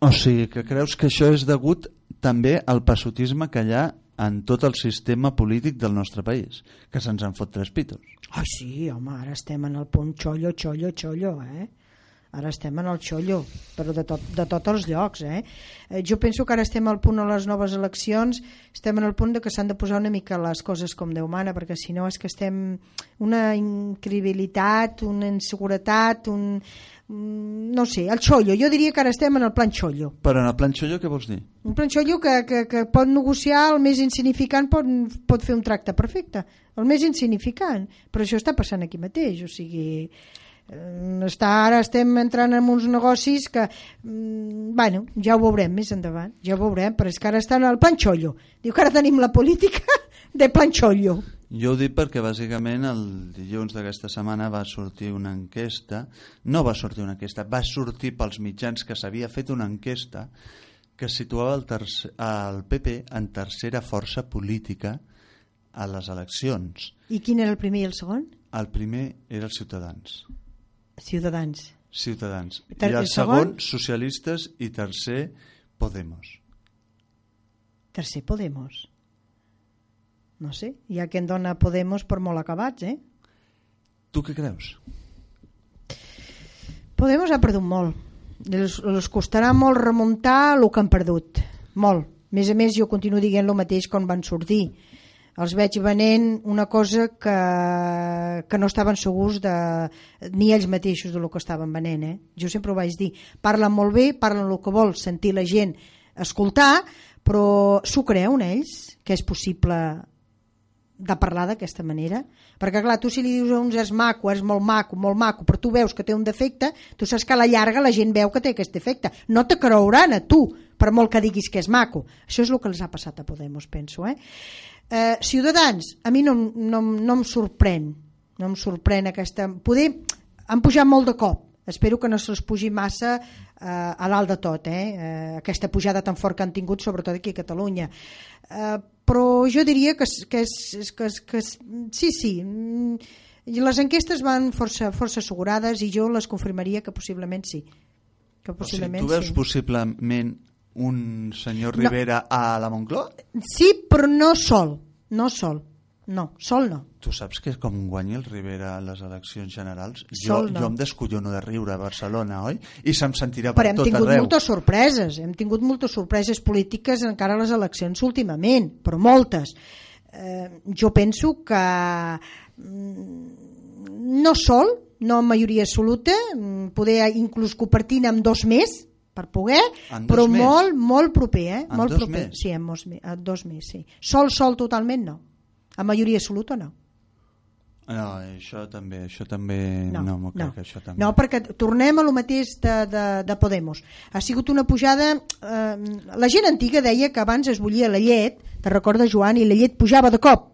O sigui, que creus que això és degut també al passotisme que hi ha en tot el sistema polític del nostre país, que se'ns en fot tres pitos. Ai, sí, home, ara estem en el punt xollo, xollo, xollo, eh? Ara estem en el xollo, però de, tot, de tots els llocs, eh? eh? Jo penso que ara estem al punt a les noves eleccions, estem en el punt de que s'han de posar una mica les coses com Déu mana, perquè si no és que estem una incredibilitat, una inseguretat, un, un... no sé, el xollo, jo diria que ara estem en el plan xollo. Però en el plan xollo què vols dir? Un planxollo que, que, que pot negociar el més insignificant pot, pot fer un tracte perfecte el més insignificant però això està passant aquí mateix o sigui està, ara estem entrant en uns negocis que mm, bueno, ja ho veurem més endavant ja ho veurem, però és que ara estan al planxollo diu que ara tenim la política de planxollo Jo ho dic perquè bàsicament el dilluns d'aquesta setmana va sortir una enquesta, no va sortir una enquesta, va sortir pels mitjans que s'havia fet una enquesta que situava el, tercer, el PP en tercera força política a les eleccions. i quin era el primer i el segon? El primer era els Ciutadans. Ciutadans Ciutadans. I el el segon? socialistes, i tercer, Podemos. tercer Podemos no sé, hi ha qui en dona Podemos per molt acabats, eh? Tu què creus? Podemos ha perdut molt. Els, els costarà molt remuntar el que han perdut. Molt. A més a més, jo continuo dient el mateix quan van sortir. Els veig venent una cosa que, que no estaven segurs de, ni ells mateixos de lo que estaven venent. Eh? Jo sempre ho vaig dir. Parlen molt bé, parlen el que vol sentir la gent escoltar, però s'ho creuen ells que és possible de parlar d'aquesta manera perquè clar, tu si li dius a uns és maco és molt maco, molt maco, però tu veus que té un defecte tu saps que a la llarga la gent veu que té aquest defecte no te creuran a tu per molt que diguis que és maco això és el que els ha passat a Podemos penso eh? Eh, Ciutadans a mi no, no, no em sorprèn no em sorprèn aquesta poder han pujat molt de cop espero que no se'ls pugi massa eh, a dalt de tot eh? Eh, aquesta pujada tan fort que han tingut sobretot aquí a Catalunya eh, però jo diria que, que, és, que, és- que sí, sí mm, les enquestes van força, força assegurades i jo les confirmaria que possiblement sí que O sigui, possiblement tu veus sí. possiblement un senyor No. Rivera a la Moncloa? sí, però no sol no sol, no, sol no Tu saps que com guanyi el Rivera a les eleccions generals, jo, Sol no. jo em descollono de riure a Barcelona, oi? I se'm sentirà per però hem tot tingut arreu. moltes sorpreses hem tingut moltes sorpreses polítiques encara a les eleccions últimament però moltes eh, jo penso que mm, no sol no en majoria absoluta mm, poder inclús compartint amb dos més per poder, però més? molt, molt proper, eh? En molt dos proper. més? Sí, en dos, en dos més, sí. Sol, sol totalment no. A majoria absoluta no. No, això també, això també, no, no m'ho crec, això també. No, perquè tornem a lo mateix de, de, de Podemos. Ha sigut una pujada... Eh, la gent antiga deia que abans es bullia la llet, te recordes, Joan, i la llet pujava de cop.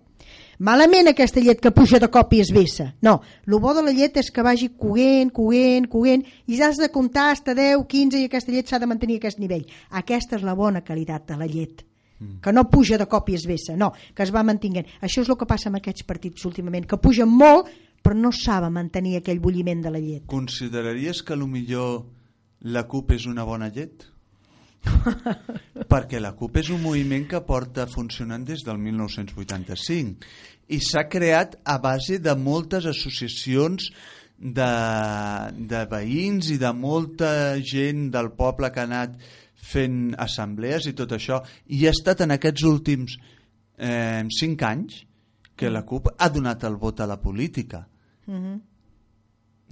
Malament aquesta llet que puja de cop i es vessa. No, el bo de la llet és que vagi coent, coent, coent, i has de comptar hasta 10, 15 i aquesta llet s'ha de mantenir a aquest nivell. Aquesta és la bona qualitat de la llet que no puja de cop i es vessa, no, que es va mantinguent. Això és el que passa amb aquests partits últimament, que pugen molt però no saben mantenir aquell bulliment de la llet. Consideraries que millor la CUP és una bona llet? Perquè la CUP és un moviment que porta funcionant des del 1985 i s'ha creat a base de moltes associacions de, de veïns i de molta gent del poble que ha anat fent assemblees i tot això i ha estat en aquests últims eh, cinc anys que la CUP ha donat el vot a la política.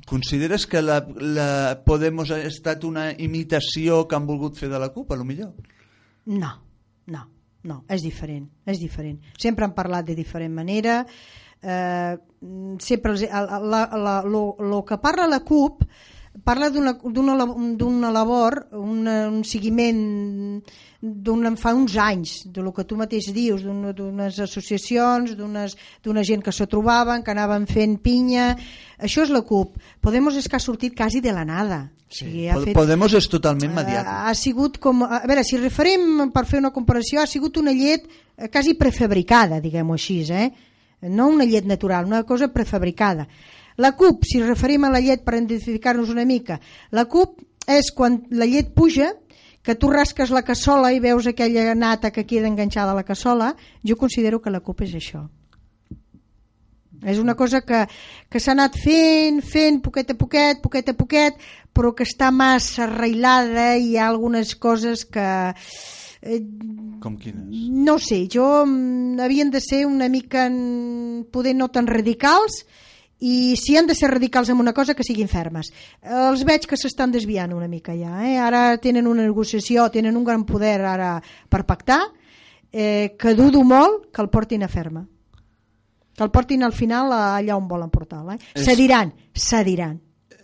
Consideres que la, la Podemos ha estat una imitació que han volgut fer de la CUP, a lo millor? No, no, no, és diferent, és diferent. Sempre han parlat de diferent manera, eh, sempre els, la, la, la, lo, lo que parla la CUP parla d'una d'una lab- d'una labor, una, un seguiment d'una fa uns anys, de lo que tu mateix dius, d'unes associacions, d'una gent que se trobaven, que anaven fent pinya... Això és la CUP. Podemos és que ha sortit quasi de la nada. O sigui, ha fet- Podemos és totalment mediàtic. ha sigut com... A veure, si referim, per fer una comparació, ha sigut una llet eh, quasi prefabricada, diguem-ho així, eh? No una llet natural, una cosa prefabricada. La CUP, si referim a la llet per identificar-nos una mica, la CUP és quan la llet puja, que tu rasques la cassola i veus aquella nata que queda enganxada a la cassola, jo considero que la CUP és això. És una cosa que, que s'ha anat fent, fent, poquet a poquet, poquet a poquet, però que està massa arreilada i hi ha algunes coses que... Eh, Com quines? no sé, jo mm, havien de ser una mica mm, poder no tan radicals i si han de ser radicals en una cosa que siguin fermes. Els veig que s'estan desviant una mica ja, eh? ara tenen una negociació, tenen un gran poder ara per pactar, eh, que dudo molt que el portin a ferma que el portin al final allà on volen portar-la. Eh? És- Cediran, cediran,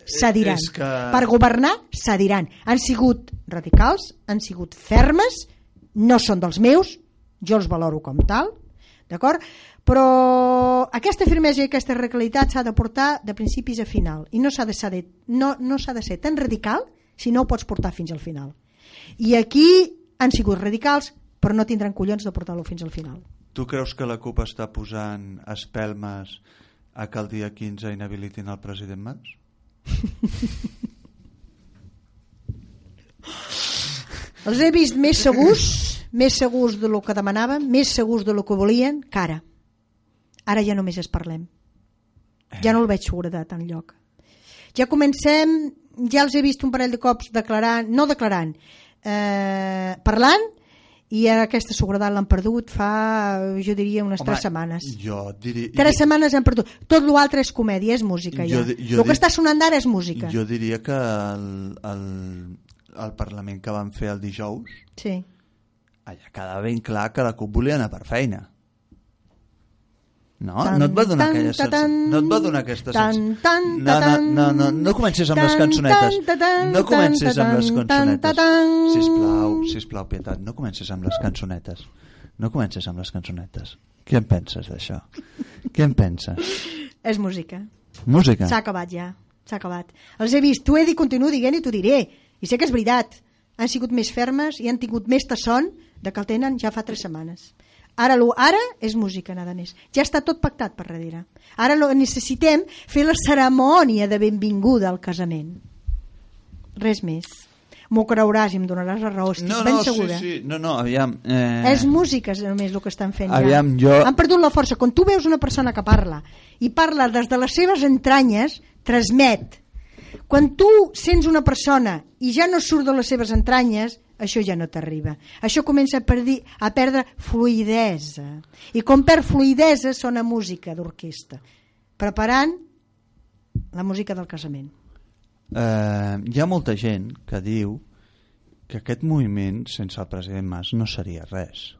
cediran. és que- Per governar, cediran. Han sigut radicals, han sigut fermes, no són dels meus, jo els valoro com tal, d'acord? Però aquesta firmesa i aquesta radicalitat s'ha de portar de principis a final i no s'ha de, ser no, no s'ha de ser tan radical si no ho pots portar fins al final. I aquí han sigut radicals però no tindran collons de portar-lo fins al final. Tu creus que la CUP està posant espelmes a que el dia 15 inhabilitin el president Mas? Els he vist més segurs, més segurs de lo que demanaven, més segurs de lo que volien, que ara. Ja només es parlem. Ja no el veig seguretat en lloc. Ja comencem, ja els he vist un parell de cops declarant, no declarant, eh, parlant, i ara aquesta seguretat l'han perdut fa, jo diria, unes Home, tres setmanes. Jo diria... Tres setmanes han perdut. Tot l'altre és comèdia, és música ja. Jo di- jo el que di- està sonant ara és música. Jo diria que el, el, el Parlament que van fer el dijous Sí. allà quedava ben clar que la CUP volia anar per feina. No? Tan, no et va donar tan, aquella sensació? tan, No et va donar aquesta sensació? no, no, no, no, no comencis amb les cançonetes. No comencis amb les cançonetes. Sisplau, sisplau, Pietat, no comencis amb les cançonetes. No comencis amb les cançonetes. Què en penses d'això? Què en penses? És música. Música? S'ha acabat ja. S'ha acabat. Els he vist. T'ho he dit, continuo dient i t'ho diré. I sé que és veritat. Han sigut més fermes i han tingut més tasson de que el tenen ja fa tres setmanes. Ara, lo, ara és música, nada més. Ja està tot pactat per darrere. Ara lo, necessitem fer la cerimònia de benvinguda al casament. Res més. M'ho creuràs i em donaràs la raó, estic no, ben no, segura. sí, sí. No, no, aviam... Eh... És música és només el que estan fent Aviam, ja. jo- Han perdut la força. Quan tu veus una persona que parla i parla des de les seves entranyes, transmet. Quan tu sents una persona i ja no surt de les seves entranyes, això ja no t'arriba. Això comença a, perdir, a perdre fluidesa. I com perd fluidesa sona música d'orquestra. Preparant la música del casament. Eh, hi ha molta gent que diu que aquest moviment sense el president Mas no seria res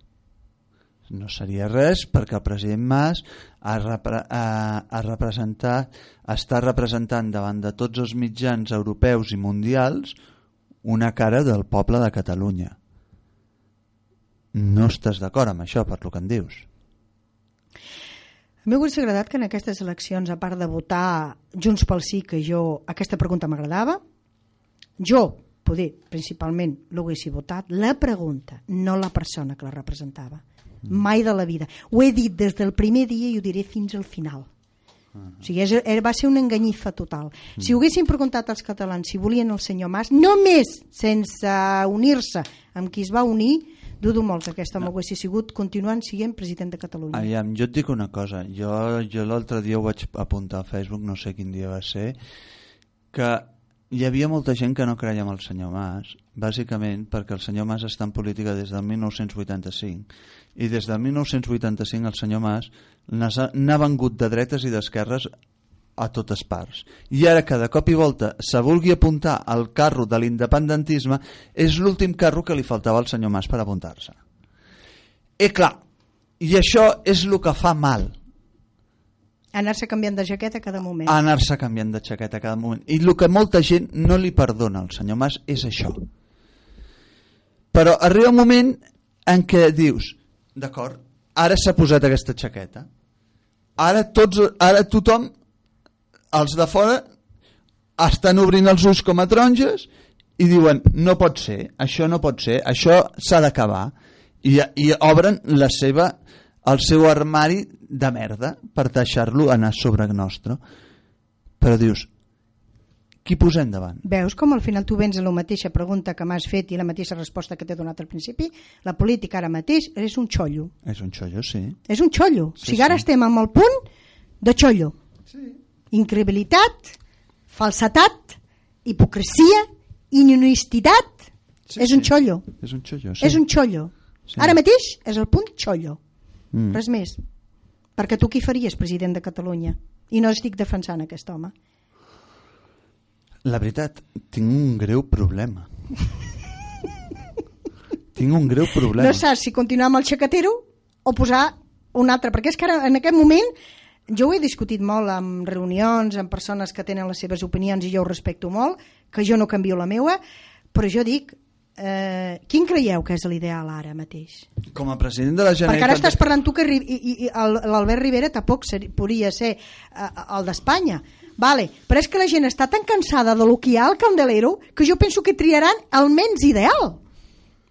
no seria res perquè el president Mas ha, repre ha, ha representat, està representant davant de tots els mitjans europeus i mundials una cara del poble de Catalunya. No estàs d'acord amb això, per lo que em dius? A mi m'hauria agradat que en aquestes eleccions, a part de votar Junts pel Sí, que jo, aquesta pregunta m'agradava, jo, poder, principalment, l'haguessi votat, la pregunta, no la persona que la representava. Mai de la vida. Ho he dit des del primer dia i ho diré fins al final. O sigui, és, era, va ser una enganyifa total. Si ho haguessin preguntat als catalans si volien el senyor Mas, només sense unir-se amb qui es va unir, dudo molt que aquest home no. haguessi sigut continuant sent president de Catalunya. Aviam, jo et dic una cosa, jo, jo l'altre dia ho vaig apuntar a Facebook, no sé quin dia va ser, que hi havia molta gent que no creia en el senyor Mas, bàsicament perquè el senyor Mas està en política des del 1985 i des del 1985 el senyor Mas n'ha vengut de dretes i d'esquerres a totes parts. I ara que de cop i volta se vulgui apuntar al carro de l'independentisme és l'últim carro que li faltava al senyor Mas per apuntar-se. I clar, i això és el que fa mal, Anar-se canviant de jaqueta cada moment. anar-se canviant de xaqueta a cada moment. I el que molta gent no li perdona al senyor Mas és això. Però arriba un moment en què dius, d'acord, ara s'ha posat aquesta xaqueta, ara, tots, ara tothom, els de fora, estan obrint els ulls com a taronges i diuen, no pot ser, això no pot ser, això s'ha d'acabar. I, I obren la seva, el seu armari de merda per deixar-lo anar sobre nostre. Però dius, qui posem davant? Veus com al final tu vens a la mateixa pregunta que m'has fet i la mateixa resposta que t'he donat al principi? La política ara mateix és un xollo. És un xollo, sí. És un xollo. Sí, o sigui, ara sí. estem amb el punt de xollo. Sí. Incredibilitat, falsetat, hipocresia, inhonestitat. Sí, és un xollo. És un xollo, sí. És un xollo. Sí. Ara mateix és el punt xollo. Mm. Res més. Perquè tu qui faries president de Catalunya? I no estic defensant aquest home. La veritat, tinc un greu problema. tinc un greu problema. No saps si continuar amb el xacatero o posar un altre, perquè és que ara, en aquest moment, jo ho he discutit molt en reunions, amb persones que tenen les seves opinions i jo ho respecto molt, que jo no canvio la meua, però jo dic, eh, quin creieu que és l'ideal ara mateix? Com a president de la Perquè ara Generalitat... estàs parlant tu que Ri- i, i, i l'Albert Rivera tampoc ser, podria ser eh, el d'Espanya. Vale, però és que la gent està tan cansada de lo que hi ha al Candelero que jo penso que triaran el menys ideal.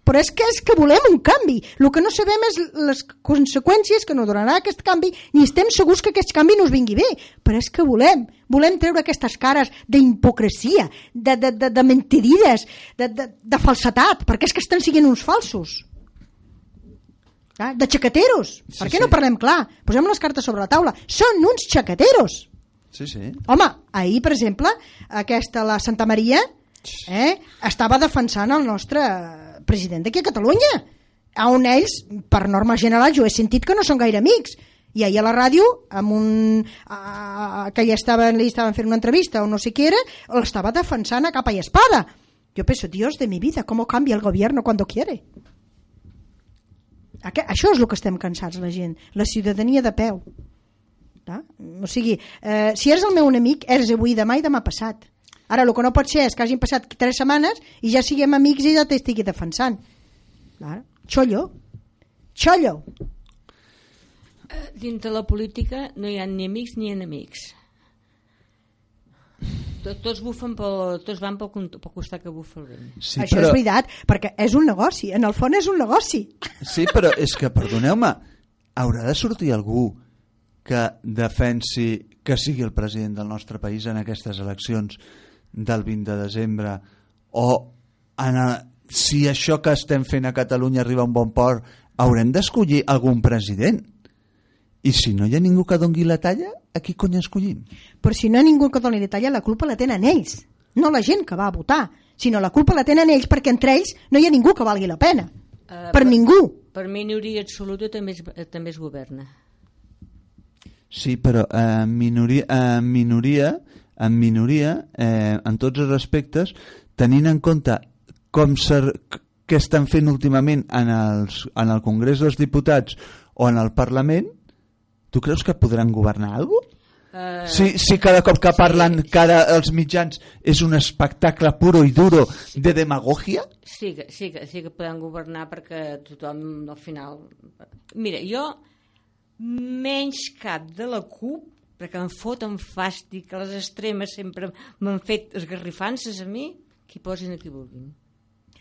Però és que és que volem un canvi. El que no sabem és les conseqüències que no donarà aquest canvi, ni estem segurs que aquest canvi no us vingui bé. Però és que volem. Volem treure aquestes cares d'hipocresia, de, de, de, de mentirides, de, de, de falsetat, perquè és que estan siguent uns falsos. Ah, de xaqueteros. Sí, per què sí. no parlem clar? Posem les cartes sobre la taula. Són uns xaqueteros. Sí, sí. Home, ahir, per exemple, aquesta, la Santa Maria, eh, estava defensant el nostre president d'aquí a Catalunya, on ells, per norma general, jo he sentit que no són gaire amics. I ahir a la ràdio, amb un, a, que ja estaven, li estaven fent una entrevista o no sé què era, l'estava defensant a capa i espada. Jo penso, Dios de mi vida, ¿cómo cambia el gobierno cuando quiere? Això és el que estem cansats la gent, la ciutadania de peu. Ah? O sigui, eh, si eres el meu enemic, eres avui, demà i demà passat. Ara, el que no pot ser és que hagin passat tres setmanes i ja siguem amics i ja t'estigui defensant. Clar. Xollo. Xollo. Dins de la política no hi ha ni amics ni enemics. Tots, tots, bufen pel, tots van pel, pel costat que bufa el vent. Sí, Això però, és veritat, perquè és un negoci. En el fons és un negoci. sí, però és que, perdoneu-me, haurà de sortir algú que defensi que sigui el president del nostre país en aquestes eleccions del 20 de desembre o en a, si això que estem fent a Catalunya arriba a un bon port haurem d'escollir algun president i si no hi ha ningú que dongui la talla a qui cony escollim? Però si no hi ha ningú que doni detalla, la culpa la tenen ells. No la gent que va a votar, sinó la culpa la tenen ells perquè entre ells no hi ha ningú que valgui la pena. Eh, per per- ningú. Per minoria absoluta també es, eh, també es governa. Sí, però eh, minoria, en minoria, en minoria eh, en tots els aspectes, tenint en compte com ser, què estan fent últimament en, els, en el Congrés dels Diputats o en el Parlament, tu creus que podran governar alguna cosa? Eh, Si, si cada cop que parlen cara als mitjans és un espectacle puro i duro de demagogia? sí, que, sí, que, sí que podem governar perquè tothom al final... Mira, jo menys cap de la CUP, perquè em foten fàstic, les extremes sempre m'han fet esgarrifances a mi, que hi posin a qui vulguin.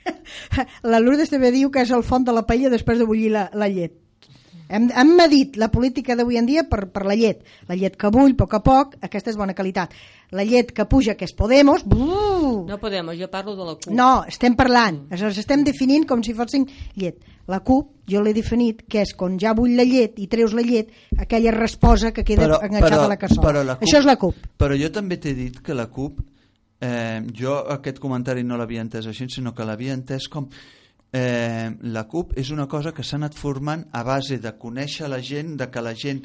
La Lourdes també diu que és el font de la paella després de bullir la, la llet. Hem, hem medit la política d'avui en dia per, per la llet. La llet que bull, a poc a poc, aquesta és bona qualitat. La llet que puja, que és Podemos... Buh! No podem, jo parlo de la CUP. No, estem parlant, els estem definint com si fossin llet. La CUP, jo l'he definit, que és quan ja bull la llet i treus la llet, aquella resposa que queda Però- enganxada però- a la cassola. però la CUP- Això és la CUP. Però jo també t'he dit que la CUP, eh, jo aquest comentari no l'havia entès així, sinó que l'havia entès com eh, la CUP és una cosa que s'ha anat formant a base de conèixer la gent, de que la gent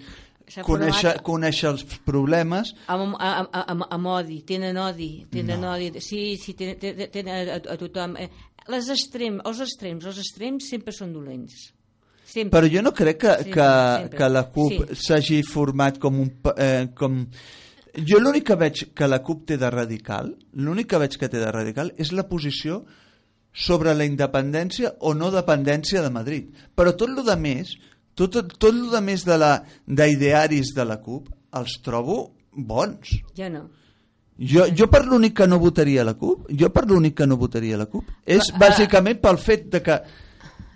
conèixer, conèixer els problemes Amb, amb, amb, amb odi, tenen odi, tenen no. odi. Sí, sí, tenen, tenen, tenen a, a tothom. Les extrem, els extrems, els extrems sempre són dolents. Sempre. Però jo no crec que, Sí, que, sempre. que la CUP Sí. s'hagi format com un... Eh, com... Jo l'únic que veig que la CUP té de radical, l'únic que veig que té de radical és la posició sobre la independència o no dependència de Madrid. Però tot el de més, tot, tot, el de més de la d'idearis de la CUP, els trobo bons. Ja no. Jo, jo per l'únic que no votaria la CUP, jo per l'únic que no votaria la CUP, és La- bàsicament pel fet de que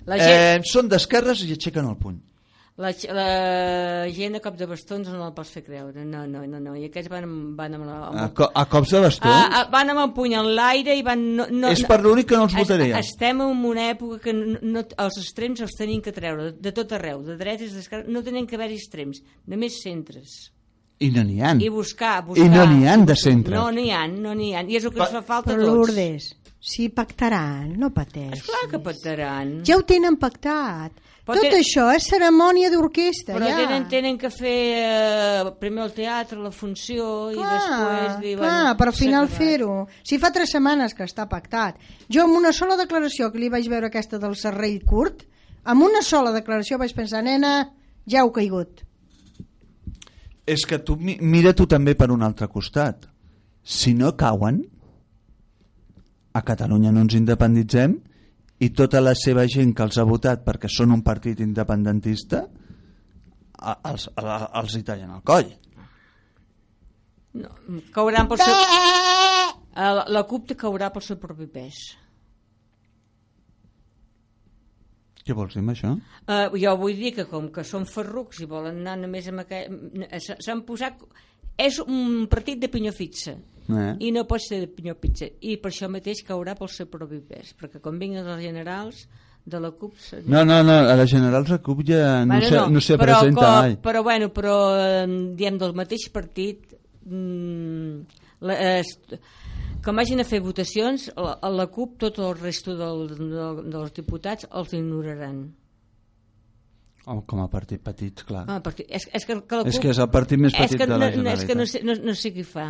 La gent, eh, són d'esquerres i aixequen el puny. la, la gent a cop de bastons no el pots fer creure. No, no, no. no. I aquests van, van amb, la, amb, A, co a cops de bastó? Ah, ah, van amb el puny en l'aire i van... No, no, és per l'únic que no els Es- votaria. Estem en una època que no, no, els extrems els tenim que treure de tot arreu, de dretes, d'esquerres, no tenen que haver extrems, només centres. I no n'hi ha. I buscar, buscar... I no n'hi han de centres. No n'hi ha, no n'hi ha. I és el que Pa- ens fa falta a Però tots. Lourdes, si pactaran, no pateixis. Esclar que pactaran. Ja ho tenen pactat. Però Tot tenen- això és cerimònia d'orquestra, Però ja. tenen, tenen que fer eh, primer el teatre, la funció, i després... Dir, clar, però al final fer-ho. Si fa tres setmanes que està pactat. Jo amb una sola declaració que li vaig veure aquesta del serrell curt, amb una sola declaració vaig pensar, nena, ja heu caigut. És que tu mi- mira tu també per un altre costat. Si no cauen, a Catalunya no ens independitzem i tota la seva gent que els ha votat perquè són un partit independentista a- els, a, els hi tallen el coll. No, cauran pel seu... Eh, La, la CUP caurà pel seu propi pes. Què vols dir amb això? Uh, jo vull dir que com que són ferrucs i volen anar només amb aquell... s- S'han posat... És un partit de pinyó fixa. Eh? I no pot ser de pinyó fixa. I per això mateix caurà pel seu propi pes. Perquè quan vinguin els generals de la CUP... No, no, no, a la General Recup ja no, Bueno, se, no se però, presenta com, mai. Però, bueno, però, eh, diem, del mateix partit, mm, la, eh, com hagin a fer votacions, la, a la CUP, tot el resto del, del, dels diputats els ignoraran. Oh, com a partit petit, clar. Ah, perquè és, és que, que la CUP... és que és el partit més és petit que de la no, no, és que no Generalitat. sé, no, no sé qui fa.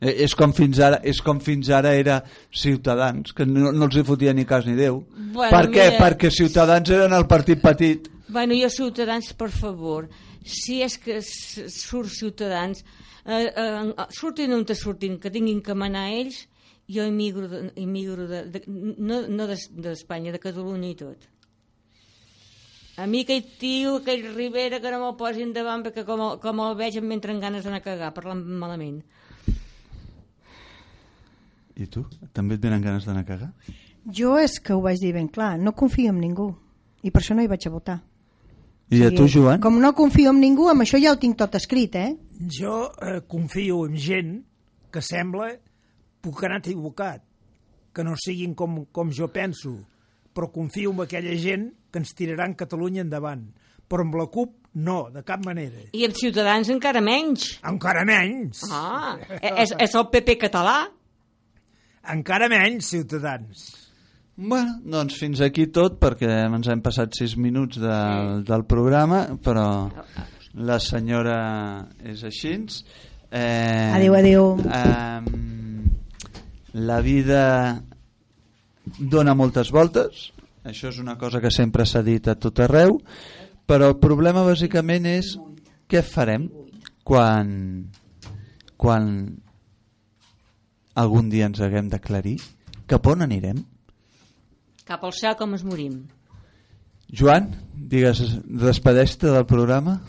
Eh, És com fins ara, és com fins ara era Ciutadans, que no, no els hi fotia ni cas ni Déu. Bueno, per què? mira- Perquè Ciutadans eren el partit petit. Bueno, jo, Ciutadans, per favor, si és que surt Ciutadans, eh, eh, surtin on te surtin, que tinguin que manar ells, jo emigro, de, emigro de, de, no, no d'Es- d'Espanya, de Catalunya i tot. A mi aquell tio, aquell Rivera, que no me'l posin davant, perquè com, el- com el veig em m'entren ganes d'anar a cagar, parlant malament. I tu? També et venen ganes d'anar a cagar? Jo és que ho vaig dir ben clar, no confio en ningú. I per això no hi vaig a votar. I a tu, Joan? Com no confio en ningú, amb això ja ho tinc tot escrit, eh? Jo eh, confio en gent que sembla puc anar equivocat, que no siguin com, com jo penso, però confio en aquella gent que ens tiraran Catalunya endavant. Però amb la CUP, no, de cap manera. I amb Ciutadans encara menys. Encara menys. Ah, és, és el PP català. Encara menys, ciutadans. Bueno, doncs fins aquí tot, perquè ens hem passat sis minuts del, del programa, però la senyora és així. Eh, Adéu, adéu. Eh, la vida dona moltes voltes, això és una cosa que sempre s'ha dit a tot arreu, però el problema bàsicament és què farem quan, quan algun dia ens haguem d'aclarir cap on anirem? Cap al cel com es morim. Joan, digues, despedeix-te del programa.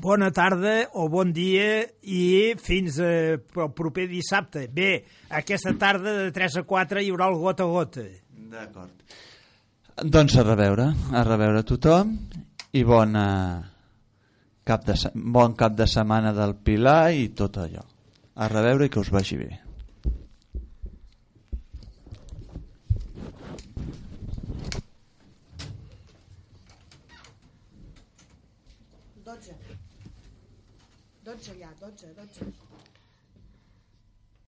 Bona tarda o bon dia i fins eh, el proper dissabte. Bé, aquesta tarda de 3 a 4 hi haurà el gota a gota. D'acord. Doncs a reveure, a reveure tothom i bona cap de, bon cap de setmana del Pilar i tot allò. A reveure i que us vagi bé.